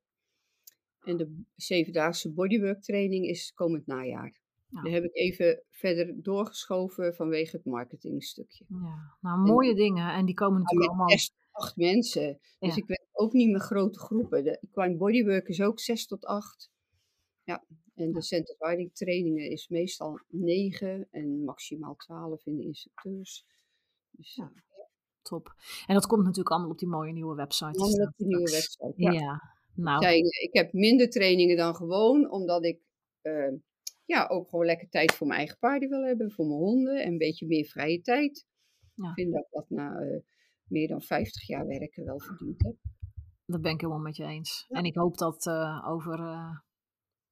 En de zevendaagse bodywork training is komend najaar. Ja. Die heb ik even verder doorgeschoven vanwege het marketingstukje. Ja, nou mooie dingen en die komen natuurlijk allemaal. acht mensen. Dus Ja. ik werk ook niet met grote groepen. De bodywork is ook zes tot acht. Ja, en de center riding trainingen is meestal negen en maximaal twaalf in de instructeurs. Dus Ja. Top. En dat komt natuurlijk allemaal op die mooie nieuwe website. allemaal staan op nieuwe website. Ja, Ja. nou, Zijn, ik heb minder trainingen dan gewoon, omdat ik eh, ja, ook gewoon lekker tijd voor mijn eigen paarden wil hebben, voor mijn honden en een beetje meer vrije tijd. Ja. Ik vind dat dat na eh, meer dan 50 jaar werken wel verdiend heb. dat ben ik helemaal met je eens. Ja. En ik hoop dat eh, over eh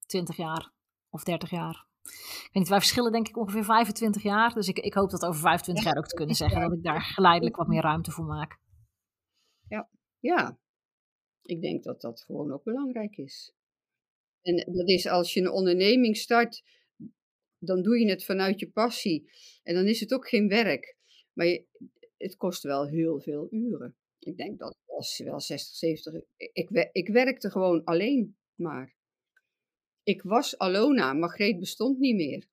20 jaar of 30 jaar. Ik weet niet, wij verschillen denk ik ongeveer 25 jaar. Dus ik, ik hoop dat over 25 jaar ook te kunnen zeggen dat ik daar geleidelijk wat meer ruimte voor maak. Ja, ik denk dat dat gewoon ook belangrijk is. En dat is als je een onderneming start, dan doe je het vanuit je passie. En dan is het ook geen werk. Maar je, het kost wel heel veel uren. Ik denk dat als wel 60, 70. Ik, ik werkte gewoon alleen maar. Ik was Alona, Margreet bestond niet meer.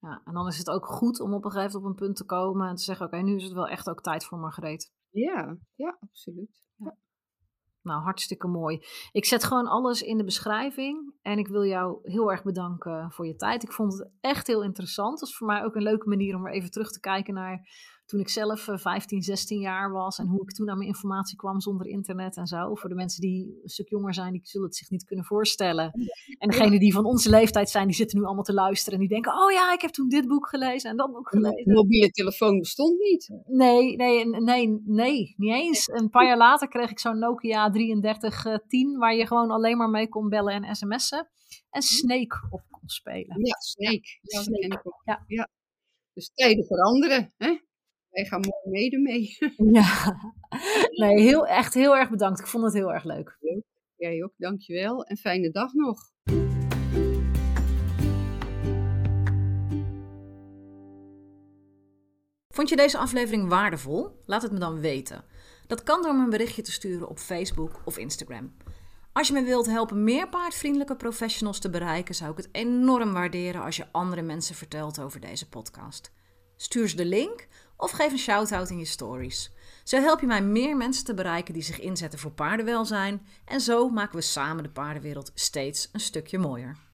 Ja, en dan is het ook goed om op een gegeven moment op een punt te komen en te zeggen: Oké, nu is het wel echt ook tijd voor Margreet. Ja, ja, absoluut. Nou, hartstikke mooi. Ik zet gewoon alles in de beschrijving. En ik wil jou heel erg bedanken voor je tijd. Ik vond het echt heel interessant. Het is voor mij ook een leuke manier om weer even terug te kijken naar toen ik zelf eh, 15, 16 jaar was. En hoe ik toen aan mijn informatie kwam zonder internet en zo. Voor de mensen die een stuk jonger zijn, die zullen het zich niet kunnen voorstellen. En degenen die van onze leeftijd zijn, die zitten nu allemaal te luisteren. En die denken, oh ja, ik heb toen dit boek gelezen en dat boek gelezen. mobiele telefoon bestond niet. Nee, nee, nee, nee, niet eens. Een paar jaar later kreeg ik zo'n Nokia 3310, waar je gewoon alleen maar mee kon bellen en sms'en. En Snake op kon spelen. Ja, Snake. Ja, Snake. Ja. ja. Dus tijden veranderen. Hè? Wij gaan mooi mede mee. Ja, nee, heel, echt heel erg bedankt. Ik vond het heel erg leuk. Jij ook, dankjewel. En fijne dag nog. Vond je deze aflevering waardevol? Laat het me dan weten. Dat kan door me een berichtje te sturen op Facebook of Instagram. Als je me wilt helpen meer paardvriendelijke professionals te bereiken, zou ik het enorm waarderen als je andere mensen vertelt over deze podcast. Stuur ze de link of geef een shout-out in je stories. Zo help je mij meer mensen te bereiken die zich inzetten voor paardenwelzijn en zo maken we samen de paardenwereld steeds een stukje mooier.